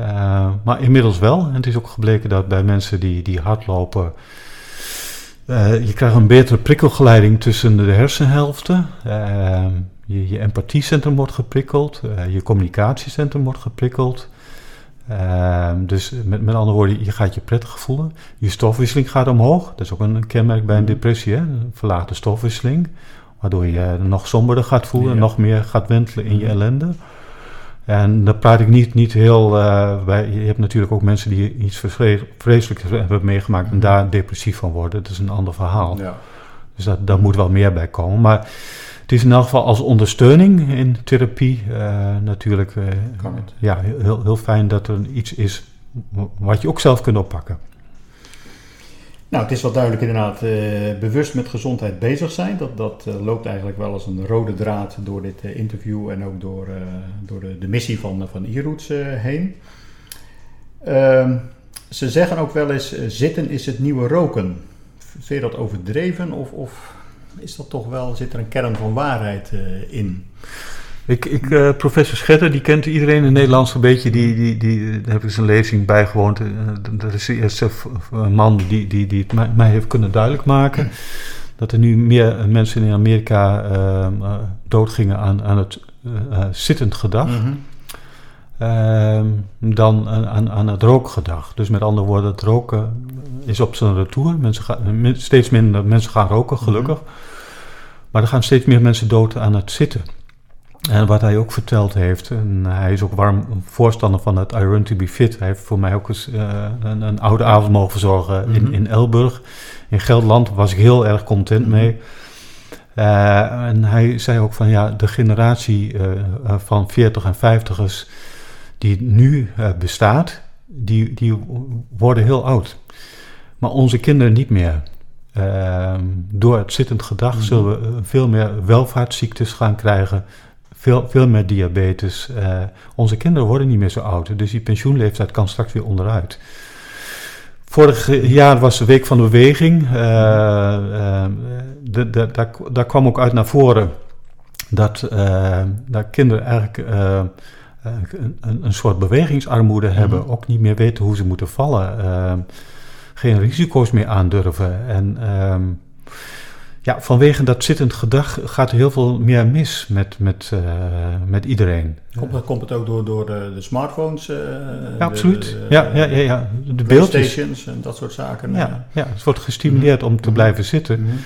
Uh, maar inmiddels wel. En het is ook gebleken dat bij mensen die, die hardlopen. Uh, je krijgt een betere prikkelgeleiding tussen de hersenhelften. Uh, je, je empathiecentrum wordt geprikkeld. je communicatiecentrum wordt geprikkeld. dus met, met andere woorden, je gaat je prettig voelen. Je stofwisseling gaat omhoog. Dat is ook een kenmerk bij een depressie. Hè? Een verlaagde stofwisseling. Waardoor je nog somberder gaat voelen. En nog meer gaat wentelen in je ellende. En dan praat ik niet, niet heel. Uh, bij, je hebt natuurlijk ook mensen die iets vreselijks hebben meegemaakt en daar depressief van worden. Dat is een ander verhaal. Ja. Dus dat, daar moet wel meer bij komen. Maar het is in elk geval als ondersteuning in therapie uh, natuurlijk. Uh, het. Ja, heel, heel fijn dat er iets is wat je ook zelf kunt oppakken. Nou, het is wel duidelijk inderdaad uh, bewust met gezondheid bezig zijn. Dat, dat uh, loopt eigenlijk wel als een rode draad door dit uh, interview en ook door, door de, de, missie van, van e-roots heen. Ehm, ze zeggen ook wel eens, zitten is het nieuwe roken. Vind je dat overdreven of, of is dat toch wel, zit er een kern van waarheid in? Ik, ik uh, professor Schetter, die kent iedereen in Nederland een beetje. Die, die, die, daar heb ik zijn lezing bijgewoond. Dat is de eerste man die, die, die het mij, mij heeft kunnen duidelijk maken. Dat er nu meer mensen in Amerika uh, doodgingen aan, aan het zittend gedag. Mm -hmm. dan aan, aan het rookgedag. Dus met andere woorden, het roken is op zijn retour. Mensen gaan, steeds minder mensen gaan roken, gelukkig. Mm -hmm. Maar er gaan steeds meer mensen dood aan het zitten. En wat hij ook verteld heeft, en hij is ook warm voorstander van het I Run to be Fit. Hij heeft voor mij ook eens uh, een, een, oude avond mogen verzorgen mm -hmm. in, in Elburg. In Gelderland was ik heel erg content mm -hmm. mee. Uh, en hij zei ook van ja, de generatie uh, van 40 en 50ers die nu bestaat, die, die worden heel oud. Maar onze kinderen niet meer. door het zittend gedrag mm -hmm. zullen we veel meer welvaartsziektes gaan krijgen veel, veel meer diabetes. Uh, onze kinderen worden niet meer zo oud, dus die pensioenleeftijd kan straks weer onderuit. Vorig jaar was de Week van de Beweging. Uh, uh, de, de, daar, daar, kwam ook uit naar voren dat, dat kinderen eigenlijk een, een, soort bewegingsarmoede hebben, mm. ook niet meer weten hoe ze moeten vallen, geen risico's meer aandurven. En ehm, ja, vanwege dat zittend gedrag gaat er heel veel meer mis met, met, uh, met iedereen. Komt, komt het ook door, door de, de smartphones? Uh, ja, absoluut. De, de, ja, ja, ja, ja. De Playstations en dat soort zaken. Ja, ja het wordt gestimuleerd om te blijven zitten. -hmm.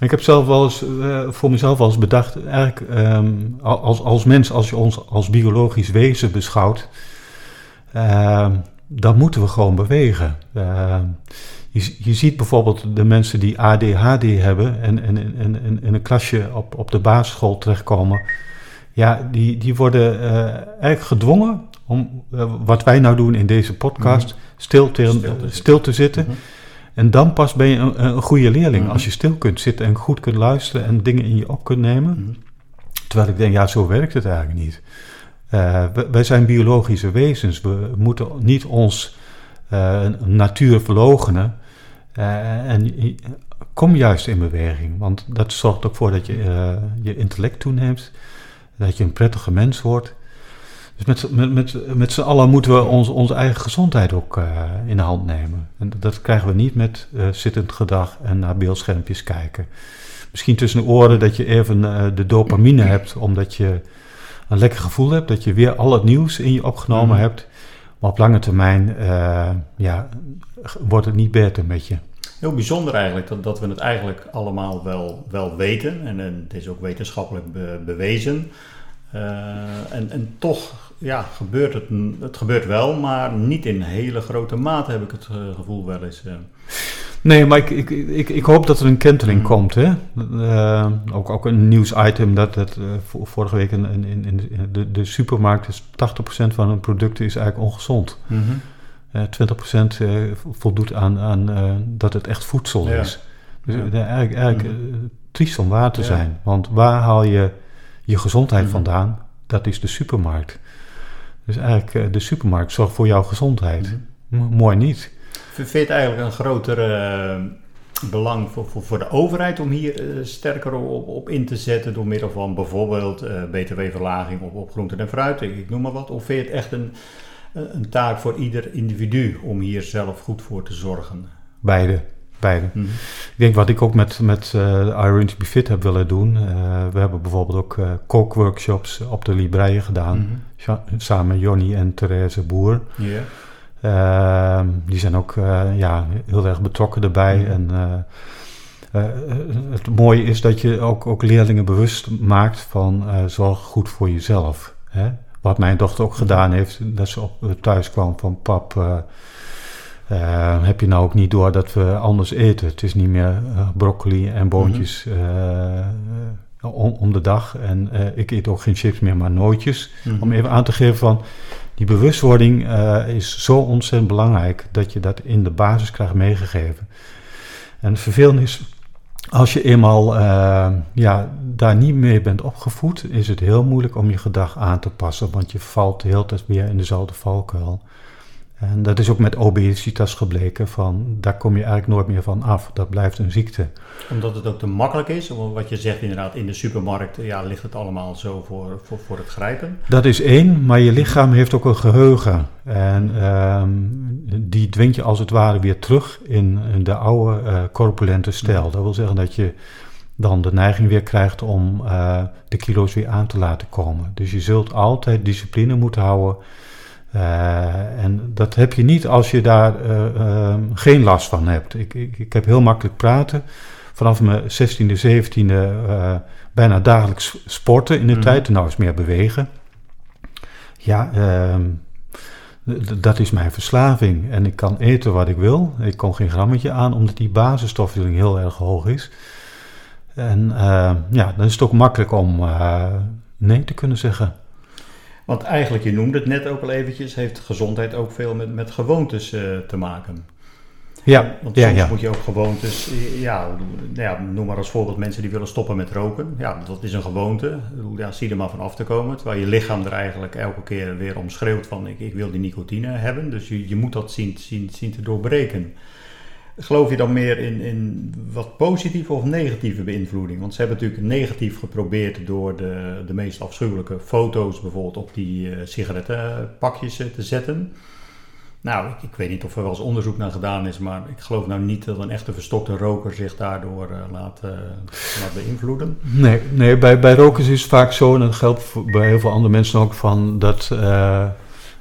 Ik heb zelf wel eens, uh, voor mezelf wel eens bedacht, eigenlijk um, als, als mens, als je ons als biologisch wezen beschouwt, uh, dan moeten we gewoon bewegen. Je, je ziet bijvoorbeeld de mensen die ADHD hebben en, en, en, in een klasje op, op de basisschool terechtkomen. Ja, die, die worden uh, eigenlijk gedwongen om uh, wat wij nou doen in deze podcast, mm -hmm. stil, te, stil, te stil te zitten. Mm -hmm. En dan pas ben je een, een goede leerling. Mm -hmm. Als je stil kunt zitten en goed kunt luisteren en dingen in je op kunt nemen. Terwijl ik denk, ja, zo werkt het eigenlijk niet. Uh, wij zijn biologische wezens. We moeten niet ons natuur verlogenen. Uh, en kom juist in beweging, want dat zorgt ook voor dat je uh, je intellect toeneemt, dat je een prettige mens wordt. Dus met, met, met, met z'n allen moeten we ons, onze eigen gezondheid ook uh, in de hand nemen. En dat krijgen we niet met zittend gedrag en naar beeldschermpjes kijken. misschien tussen de oren dat je even de dopamine hebt, omdat je een lekker gevoel hebt, dat je weer al het nieuws in je opgenomen Mhm. hebt. Maar op lange termijn ja, wordt het niet beter met je. Heel bijzonder eigenlijk dat, dat we het eigenlijk allemaal wel, wel weten. En, en het is ook wetenschappelijk be- bewezen. Uh, en, en toch ja, gebeurt het, het gebeurt wel, maar niet in hele grote mate heb ik het uh, gevoel wel eens. Nee, maar ik, ik, ik, ik, hoop dat er een kenteling mm. komt. Hè? Uh, ook, ook een nieuwsitem dat, dat vorige week in, in, in de, de supermarkt is 80% van hun producten is eigenlijk ongezond. Mm -hmm. Uh, 20% uh, voldoet aan, aan uh, dat het echt voedsel ja. is. Dus ja. eigenlijk, eigenlijk Mm. triest om waar te Ja. zijn. Want waar haal je je gezondheid Mhm. vandaan? Dat is de supermarkt. Dus eigenlijk de supermarkt zorgt voor jouw gezondheid. Mhm. Mooi niet. Vind je het eigenlijk een groter eh, belang voor, voor, voor de overheid om hier eh, sterker op, op in te zetten door middel van bijvoorbeeld eh, btw-verlaging op, op groenten en fruit, ik, ik noem maar wat? Of vind je het echt een, een taak voor ieder individu om hier zelf goed voor te zorgen? Beide. Beide. Mhm. Ik denk wat ik ook met, met uh, Iron to be Fit heb willen doen. We hebben bijvoorbeeld ook kookworkshops op de Libreien gedaan. Mhm. Samen Jonny en Therese Boer. Ja. Ehm, die zijn ook ja, heel erg betrokken erbij. Mhm. En eh, het mooie is dat je ook, ook leerlingen bewust maakt van zorg goed voor jezelf. Hè? Wat mijn dochter ook gedaan heeft, dat ze op, thuis kwam van pap... Heb je nou ook niet door dat we anders eten? Het is niet meer broccoli en boontjes mm -hmm. uh, om, om, de dag. En ik eet ook geen chips meer, maar nootjes. Mm -hmm. Om even aan te geven van... Die bewustwording is zo ontzettend belangrijk... dat je dat in de basis krijgt meegegeven. En het vervelende is... Als je eenmaal ja, daar niet mee bent opgevoed... is het heel moeilijk om je gedrag aan te passen... want je valt de hele tijd weer in dezelfde valkuil... En dat is ook met obesitas gebleken, van daar kom je eigenlijk nooit meer van af. Dat blijft een ziekte. Omdat het ook te makkelijk is, wat je zegt inderdaad, in de supermarkt ja, ligt het allemaal zo voor, voor, voor het grijpen. Dat is één, maar je lichaam heeft ook een geheugen. En um, die dwingt je als het ware weer terug in, de oude uh, corpulente stijl. Dat wil zeggen dat je dan de neiging weer krijgt om uh, de kilo's weer aan te laten komen. Dus je zult altijd discipline moeten houden. Uh, en dat heb je niet als je daar uh, uh, geen last van hebt. Ik, ik, ik, heb heel makkelijk praten. Vanaf mijn 16e, 17e bijna dagelijks sporten in de Mhm. tijd. Nou is meer bewegen. Ja, ehm, dat is mijn verslaving. En ik kan eten wat ik wil. Ik kom geen grammetje aan, omdat die basisstofwisseling heel erg hoog is. En ja, dan is het ook makkelijk om nee te kunnen zeggen. Want eigenlijk, je noemde het net ook al eventjes, heeft gezondheid ook veel met, met gewoontes uh, te maken. Ja, Want ja, soms ja. moet je ook gewoontes, ja, ja, noem maar als voorbeeld mensen die willen stoppen met roken. Ja, dat is een gewoonte. Ja, zie er maar van af te komen. Terwijl je lichaam er eigenlijk elke keer weer om schreeuwt van ik, ik wil die nicotine hebben. Dus je, je moet dat zien, zien, zien te doorbreken. Geloof je dan meer in, in wat positieve of negatieve beïnvloeding? Want ze hebben natuurlijk negatief geprobeerd door de, de meest afschuwelijke foto's bijvoorbeeld op die uh, sigarettenpakjes uh, te zetten. Nou, ik, ik, weet niet of er wel eens onderzoek naar gedaan is, maar ik geloof nou niet dat een echte verstokte roker zich daardoor uh, laat, laat beïnvloeden. Nee, nee bij, bij rokers is het vaak zo, en dat geldt bij heel veel andere mensen ook, van dat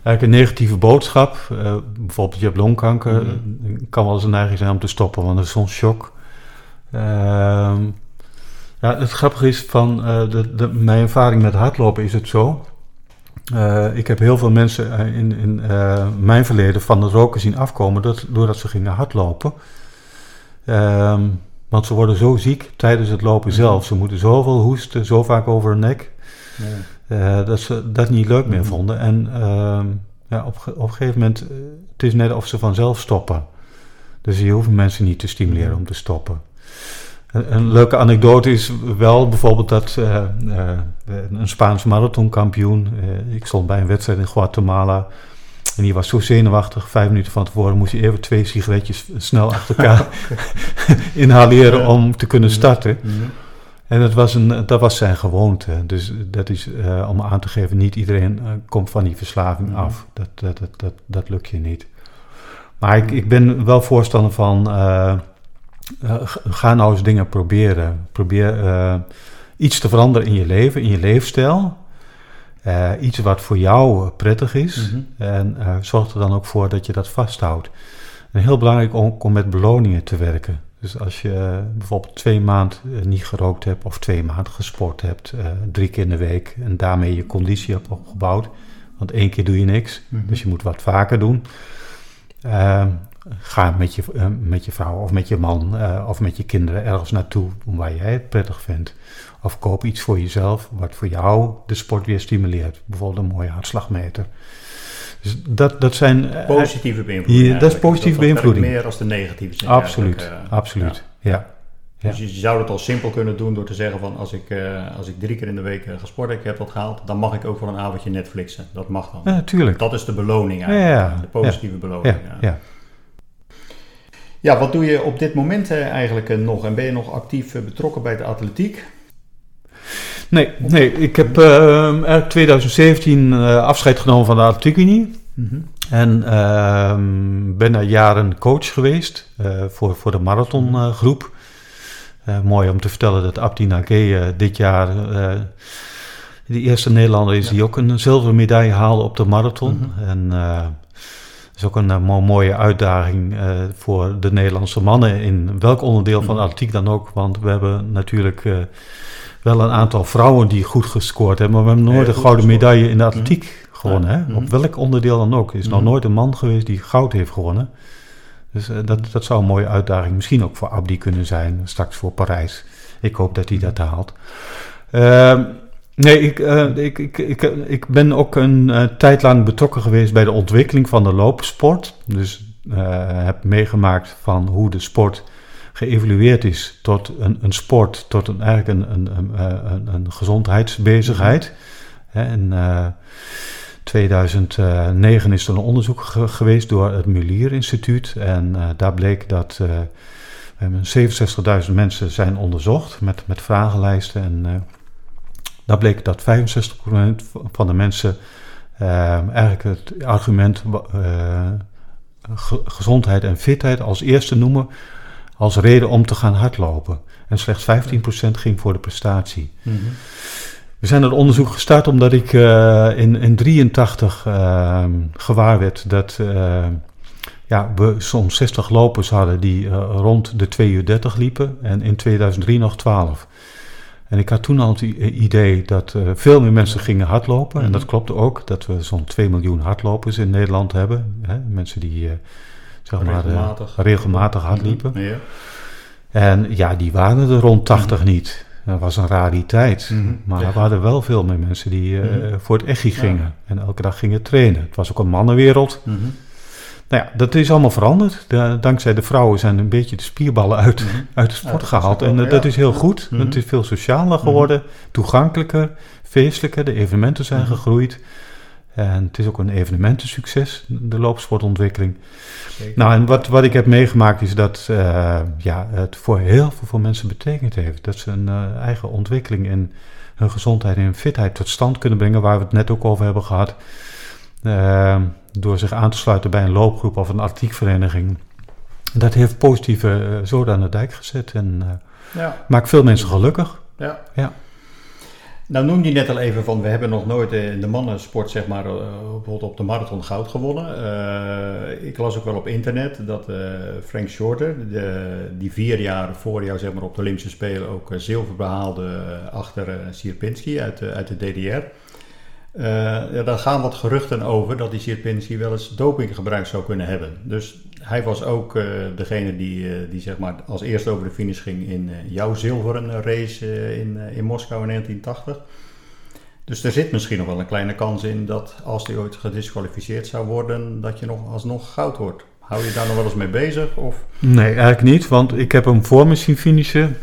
eigenlijk een negatieve boodschap. Uh, bijvoorbeeld je hebt longkanker, mm-hmm. kan wel eens een neiging zijn om te stoppen, want dat is zo'n shock. Uh, ja, het grappige is van uh, de, de, mijn ervaring met hardlopen is het zo. Ik heb heel veel mensen in, in mijn verleden van het roken zien afkomen dat, doordat ze gingen hardlopen. Um, want ze worden zo ziek tijdens het lopen mm-hmm. zelf. Ze moeten zoveel hoesten, zo vaak over hun nek. Ja. Uh, dat ze dat niet leuk meer vonden. En uh, ja, op, op een gegeven moment, uh, het is net of ze vanzelf stoppen. Dus je hoeft mensen niet te stimuleren om te stoppen. Een, een leuke anekdote is wel bijvoorbeeld dat uh, een Spaans marathonkampioen, ik stond bij een wedstrijd in Guatemala en die was zo zenuwachtig, vijf minuten van tevoren moest hij even twee sigaretjes snel achter elkaar inhaleren om te kunnen starten. Mm-hmm. En dat was, een, dat was zijn gewoonte. Dus dat is uh, om aan te geven, niet iedereen uh, komt van die verslaving Mm-hmm. af. Dat, dat, dat, dat, dat lukt je niet. Maar ik, ik ben wel voorstander van uh, ga nou eens dingen proberen. Probeer iets te veranderen in je leven, in je leefstijl. iets wat voor jou prettig is. Mhm. En zorg er dan ook voor dat je dat vasthoudt. En heel belangrijk om, om met beloningen te werken. Dus als je bijvoorbeeld twee maanden niet gerookt hebt of twee maanden gesport hebt, drie keer in de week en daarmee je conditie hebt opgebouwd, want één keer doe je niks, mhm. dus je moet wat vaker doen. Uh, ga met je, uh, met je vrouw of met je man of met je kinderen ergens naartoe waar jij het prettig vindt. Of koop iets voor jezelf wat voor jou de sport weer stimuleert. Bijvoorbeeld een mooie hartslagmeter. Dus dat, dat zijn... Eh, positieve beïnvloeding. dat is positieve beïnvloeding. meer als de negatieve. Absoluut, absoluut, ja. Dus je zou het al simpel kunnen doen door te zeggen van als ik, uh, als ik drie keer in de week gesport heb, ik heb dat gehaald, dan mag ik ook voor een avondje Netflixen. Dat mag dan. Ja, natuurlijk. Dat is de beloning eigenlijk. Ja, de positieve beloning. Ja, ja. wat doe je op dit moment eigenlijk nog? En ben je nog actief betrokken bij de atletiek? Nee, nee ik heb uh, 2017 afscheid genomen van de Atletiekunie. Mm En ehm, ben daar jaren coach geweest voor, voor de marathongroep. Uh, mooi om te vertellen dat Abdi Nage dit jaar de eerste Nederlander is die ook een zilveren medaille haalde op de marathon. Mhm. En uh, is ook een mooie uitdaging voor de Nederlandse mannen in welk onderdeel van de mhm. atletiek dan ook. Want we hebben natuurlijk wel een aantal vrouwen die goed gescoord hebben, maar we hebben nooit een gouden medaille in de atletiek gewonnen. Hè? Op welk onderdeel dan ook. Er is nog nooit een man geweest die goud heeft gewonnen. Dus uh, dat, dat zou een mooie uitdaging misschien ook voor Abdi kunnen zijn, straks voor Parijs. Ik hoop dat hij dat haalt. Uh, nee, ik, uh, ik, ik, ik, ik ben ook een uh, tijd lang betrokken geweest bij de ontwikkeling van de loopsport. Dus heb meegemaakt van hoe de sport geëvolueerd is tot een, een sport, tot een, eigenlijk een, een, een, een gezondheidsbezigheid. En 2009 is er een onderzoek geweest door het Mulier Instituut. En uh, daar bleek dat uh, 67.000 mensen zijn onderzocht met, met vragenlijsten. En daar bleek dat 65% van de mensen eigenlijk het argument gezondheid en fitheid als eerste noemen als reden om te gaan hardlopen. En slechts 15% ging voor de prestatie. Mm -hmm. We zijn het onderzoek gestart omdat ik uh, in, in 83 uh, gewaar werd dat uh, ja, we soms 60 lopers hadden die rond de 2 uur 30 liepen en in 2003 nog 12. En ik had toen al het idee dat veel meer mensen gingen hardlopen. En dat mhm. klopte ook, dat we zo'n 2 miljoen hardlopers in Nederland hebben. Hè? Mensen die zeg maar, regelmatig, regelmatig hardliepen. Ja. En ja, die waren er rond 80 mhm. niet. Dat was een rariteit. Mm Maar er waren wel veel meer mensen die uh, voor het echi gingen. En elke dag gingen trainen. Het was ook een mannenwereld. Nou ja, dat is allemaal veranderd. De, dankzij de vrouwen zijn een beetje de spierballen uit, mm -hmm. uit de sport gehaald. En uh, dat is heel goed. Het is veel socialer geworden, toegankelijker, feestelijker. De evenementen zijn gegroeid. En het is ook een evenementensucces, de loopsportontwikkeling. Nou, en wat, wat ik heb meegemaakt is dat uh, ja, het voor heel veel mensen betekend heeft. Dat ze een uh, eigen ontwikkeling in hun gezondheid en fitheid tot stand kunnen brengen, waar we het net ook over hebben gehad. Uh, door zich aan te sluiten bij een loopgroep of een atletiekvereniging. Dat heeft positieve zoden aan de dijk gezet en ja. maakt veel mensen gelukkig. Ja. ja. Nou noemde je net al even van, we hebben nog nooit in de mannensport zeg maar, uh, bijvoorbeeld op de marathon goud gewonnen. Uh, ik las ook wel op internet dat Frank Shorter, de, die vier jaar voor jou zeg maar, op de Olympische Spelen ook zilver behaalde achter Sierpinski uit, uit de DDR. Ja, daar gaan wat geruchten over dat die Sierpinski wel eens doping gebruikt zou kunnen hebben. Dus hij was ook uh, degene die, uh, die zeg maar als eerste over de finish ging in uh, jouw zilveren race in, in Moskou in 1980. Dus er zit misschien nog wel een kleine kans in dat als hij ooit gedisqualificeerd zou worden, dat je nog alsnog goud wordt. Hou je daar nog wel eens mee bezig? Of? Nee, eigenlijk niet, want ik heb hem voor me zien finishen.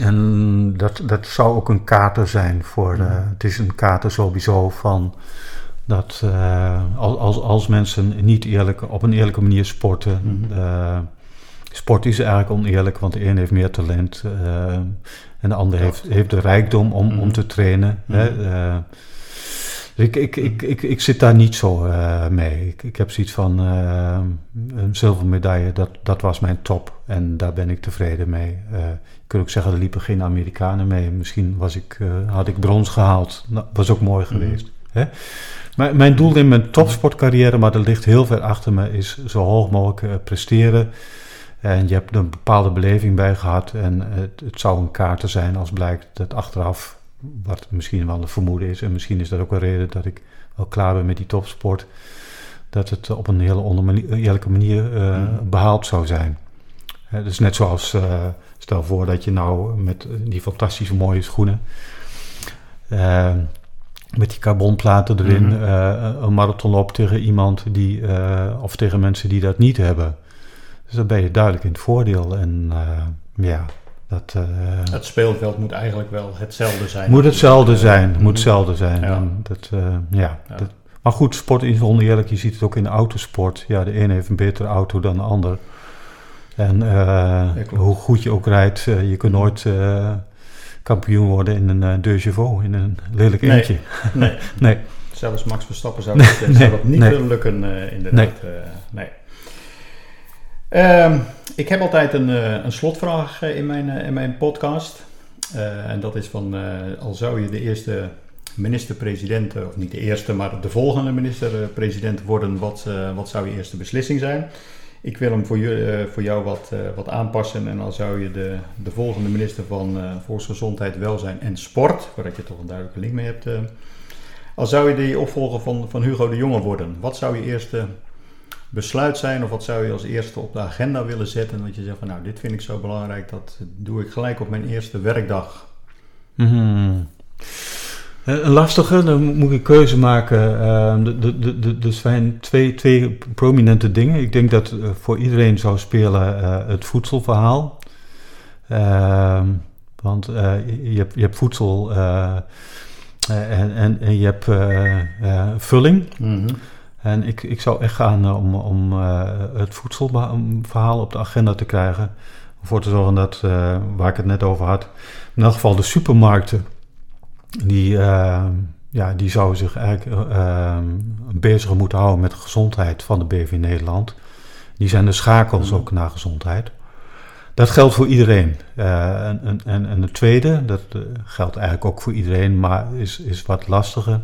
En dat, dat zou ook een kater zijn voor. Mm. het is een kater sowieso van dat uh, als, als mensen niet eerlijk, op een eerlijke manier sporten. Mm sport is eigenlijk oneerlijk, want de een heeft meer talent uh, en de ander heeft, heeft de rijkdom om, om te trainen. Mm -hmm. hè? ik, ik, ik, ik, ik zit daar niet zo mee. Ik, ik heb zoiets van een zilveren medaille, dat, dat was mijn top. En daar ben ik tevreden mee. Kunt ook zeggen, er liepen geen Amerikanen mee. Misschien was ik, had ik brons gehaald. Dat was ook mooi mhm. geweest. Mm. Hè? Maar mijn doel in mijn topsportcarrière, maar dat ligt heel ver achter me, is zo hoog mogelijk presteren. En je hebt er een bepaalde beleving bij gehad. En het, het zou een kaart zijn als blijkt dat achteraf wat misschien wel een vermoeden is. En misschien is dat ook een reden dat ik wel klaar ben met die topsport. Dat het op een hele oneerlijke manier uh, behaald zou zijn. dus net zoals, stel voor dat je nou met die fantastische mooie schoenen... Uh, met die carbonplaten erin mm -hmm. een marathon loopt tegen iemand die... of tegen mensen die dat niet hebben. Dus dan ben je duidelijk in het voordeel. En ja, dat, het speelveld moet eigenlijk wel hetzelfde zijn. Moet hetzelfde zijn, moet mhm. hetzelfde zijn. Ja. dat, ja, ja. Dat, maar goed, sport is oneerlijk. Je ziet het ook in de autosport. Ja, de een heeft een betere auto dan de ander. En uh, hoe goed je ook rijdt, je kunt nooit kampioen worden in een uh, Chevaux, in een lelijk eentje. Nee, nee. nee. Zelfs Max Verstappen zou, dat, nee, zou dat niet willen lukken, inderdaad. Nee. nee. Um, ik heb altijd een, uh, een slotvraag uh, in mijn, uh, in mijn podcast. en dat is van, al zou je de eerste minister-president, of niet de eerste, maar de volgende minister-president worden, wat, wat zou je eerste beslissing zijn? Ik wil hem voor, je, voor jou wat, wat aanpassen en al zou je de, de volgende minister van Volksgezondheid, Welzijn en Sport, waar je toch een duidelijke link mee hebt, al zou je de opvolger van, van Hugo de Jonge worden, wat zou je eerste besluit zijn? Of wat zou je als eerste op de agenda willen zetten? Dat je zegt van nou, dit vind ik zo belangrijk, dat doe ik gelijk op mijn eerste werkdag. Mm Een lastige, dan moet ik een keuze maken. Uh, er zijn twee, twee prominente dingen. Ik denk dat uh, voor iedereen zou spelen uh, het voedselverhaal. Ehm, want je, hebt, je hebt voedsel en, en, en, je hebt vulling. Mm en ik, ik zou echt gaan om, om het voedselverhaal op de agenda te krijgen. Om ervoor te zorgen dat, waar ik het net over had, in elk geval de supermarkten, die, ja, die zouden zich eigenlijk bezig moeten houden met de gezondheid van de BV Nederland. Die zijn de schakels ook naar gezondheid. Dat geldt voor iedereen. en, en, en het tweede, dat geldt eigenlijk ook voor iedereen, maar is, is wat lastiger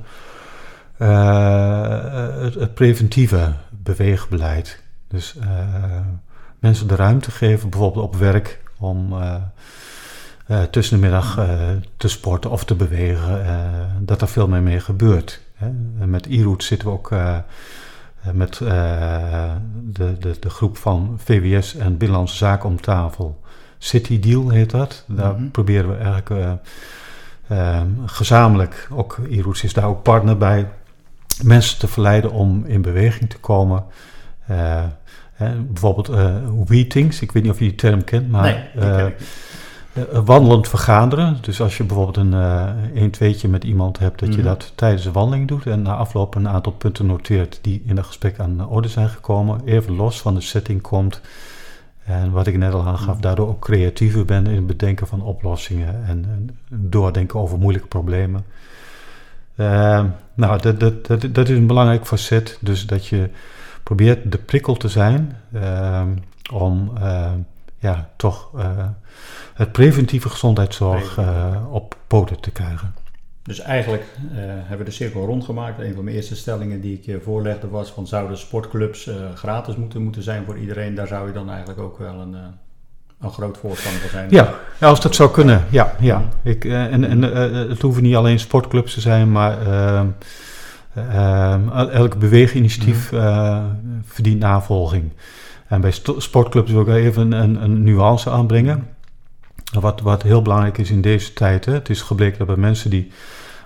uh, het, het, preventieve beweegbeleid. Dus uh, mensen de ruimte geven, bijvoorbeeld op werk, om uh, tussen de middag te sporten of te bewegen, dat er veel meer mee gebeurt. Hè. Met e-route zitten we ook met de, de, de groep van VWS en Binnenlandse Zaken om tafel. City Deal heet dat. Daar mm -hmm. proberen we eigenlijk gezamenlijk, ook e-routes is daar ook partner bij, mensen te verleiden om in beweging te komen. Hè, bijvoorbeeld uh, Weetings, ik weet niet of je die term kent, maar nee, uh, wandelend vergaderen. Dus als je bijvoorbeeld een een tweetje met iemand hebt, dat je mhm. dat tijdens de wandeling doet en na afloop een aantal punten noteert die in een gesprek aan de orde zijn gekomen, even los van de setting komt. En wat ik net al aangaf, mhm. daardoor ook creatiever ben in het bedenken van oplossingen en, en doordenken over moeilijke problemen. Uh, nou, dat, dat, dat, dat, is een belangrijk facet. Dus dat je probeert de prikkel te zijn uh, om uh, ja, toch eh, het preventieve gezondheidszorg eh, op poten te krijgen. Dus eigenlijk hebben we de cirkel rondgemaakt. Een van mijn eerste stellingen die ik je voorlegde was van zouden sportclubs gratis moeten, moeten zijn voor iedereen. Daar zou je dan eigenlijk ook wel een een groot voorstander zijn. Ja, als dat zou kunnen, ja. ja. Ik, uh, en en het hoeven niet alleen sportclubs te zijn, maar uh, elk beweeginitiatief uh, verdient navolging. En bij sportclubs wil ik even een, een nuance aanbrengen. Wat, wat heel belangrijk is in deze tijd. Hè. Het is gebleken dat bij mensen die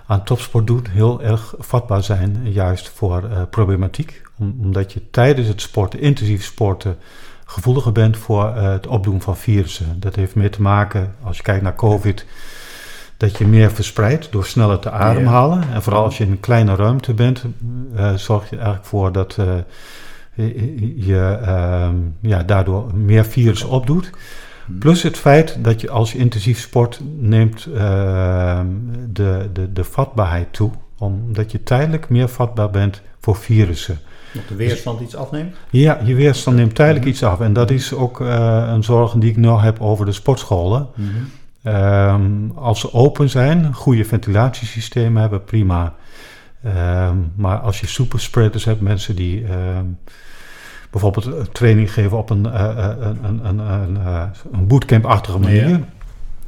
aan topsport doen heel erg vatbaar zijn, juist voor problematiek. omdat je tijdens het sporten, intensief sporten, gevoeliger bent voor uh, het opdoen van virussen. Dat heeft meer te maken, als je kijkt naar COVID, dat je meer verspreidt door sneller te ademhalen. En vooral als je in een kleine ruimte bent, uh, zorg je eigenlijk voor dat je ehm, ja, daardoor meer virus opdoet. Plus het feit dat je als je intensief sport neemt ehm, de, de, de vatbaarheid toe omdat je tijdelijk meer vatbaar bent voor virussen. Dat de weerstand iets afneemt? Ja, je weerstand neemt tijdelijk iets af. En dat is ook uh, een zorg die ik nu heb over de sportscholen. Mhm. Ehm, als ze open zijn, goede ventilatiesystemen hebben, prima. Ehm, maar als je superspreaders hebt, mensen die ehm, bijvoorbeeld training geven op een, uh, een, een, een, een, een bootcamp-achtige manier,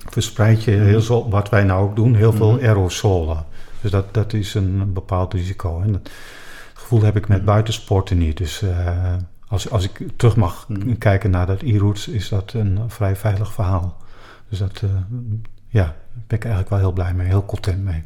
verspreid je heel zo, wat wij nou ook doen, heel veel mhm. aerosolen. Dus dat, dat is een bepaald risico. En dat gevoel heb ik met mhm. buitensporten niet. Dus als, als ik terug mag mhm. kijken naar dat e-roots, is dat een vrij veilig verhaal. Dus dat, ja, ben ik eigenlijk wel heel blij mee, heel content mee.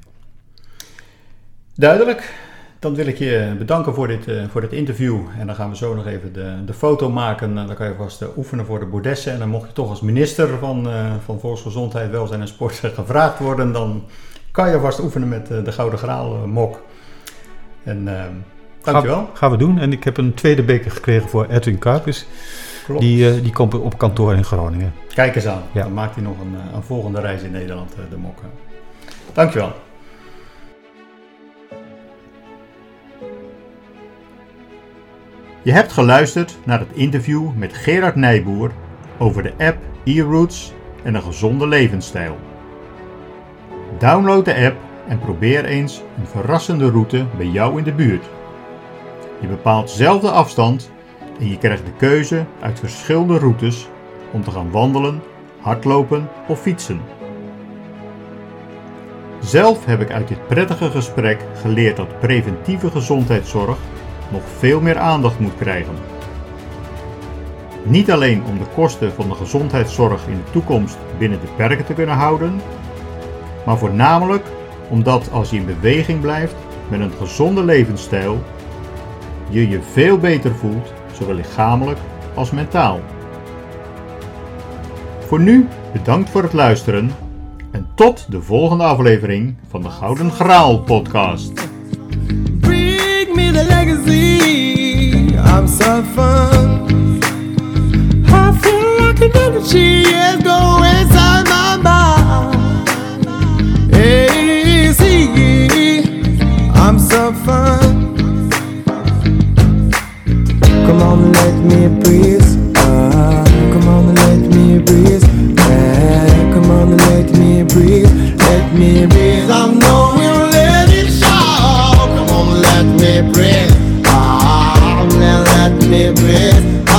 Duidelijk. Dan wil ik je bedanken voor dit, uh, voor dit interview. En dan gaan we zo nog even de, de foto maken. En dan kan je vast uh, oefenen voor de bordessen. En dan mocht je toch als minister van, uh, van Volksgezondheid, Welzijn en Sport gevraagd worden. Dan kan je vast oefenen met de Gouden Graal mok. En dankjewel. Ga, gaan we doen. En ik heb een tweede beker gekregen voor Edwin. Klopt. Die, die komt op kantoor in Groningen. Kijk eens aan. Dan maakt hij nog een, een volgende reis in Nederland, de mok. Dankjewel. Je hebt geluisterd naar het interview met Gerard Nijboer over de app eRoots en een gezonde levensstijl. Download de app en probeer eens een verrassende route bij jou in de buurt. Je bepaalt zelf de afstand en je krijgt de keuze uit verschillende routes om te gaan wandelen, hardlopen of fietsen. Zelf heb ik uit dit prettige gesprek geleerd dat preventieve gezondheidszorg nog veel meer aandacht moet krijgen. Niet alleen om de kosten van de gezondheidszorg in de toekomst binnen de perken te kunnen houden, maar voornamelijk omdat als je in beweging blijft met een gezonde levensstijl, je je veel beter voelt, zowel lichamelijk als mentaal. Voor nu bedankt voor het luisteren en tot de volgende aflevering van de Gouden Graal podcast. I'm fun. I feel like an energy is going inside my mind. See, I'm fun. Come on, let me breathe. Uh, come on, let me breathe. Come on, let me breathe. Let me breathe. I'm knowing me breathe. Ah, let me breathe every breath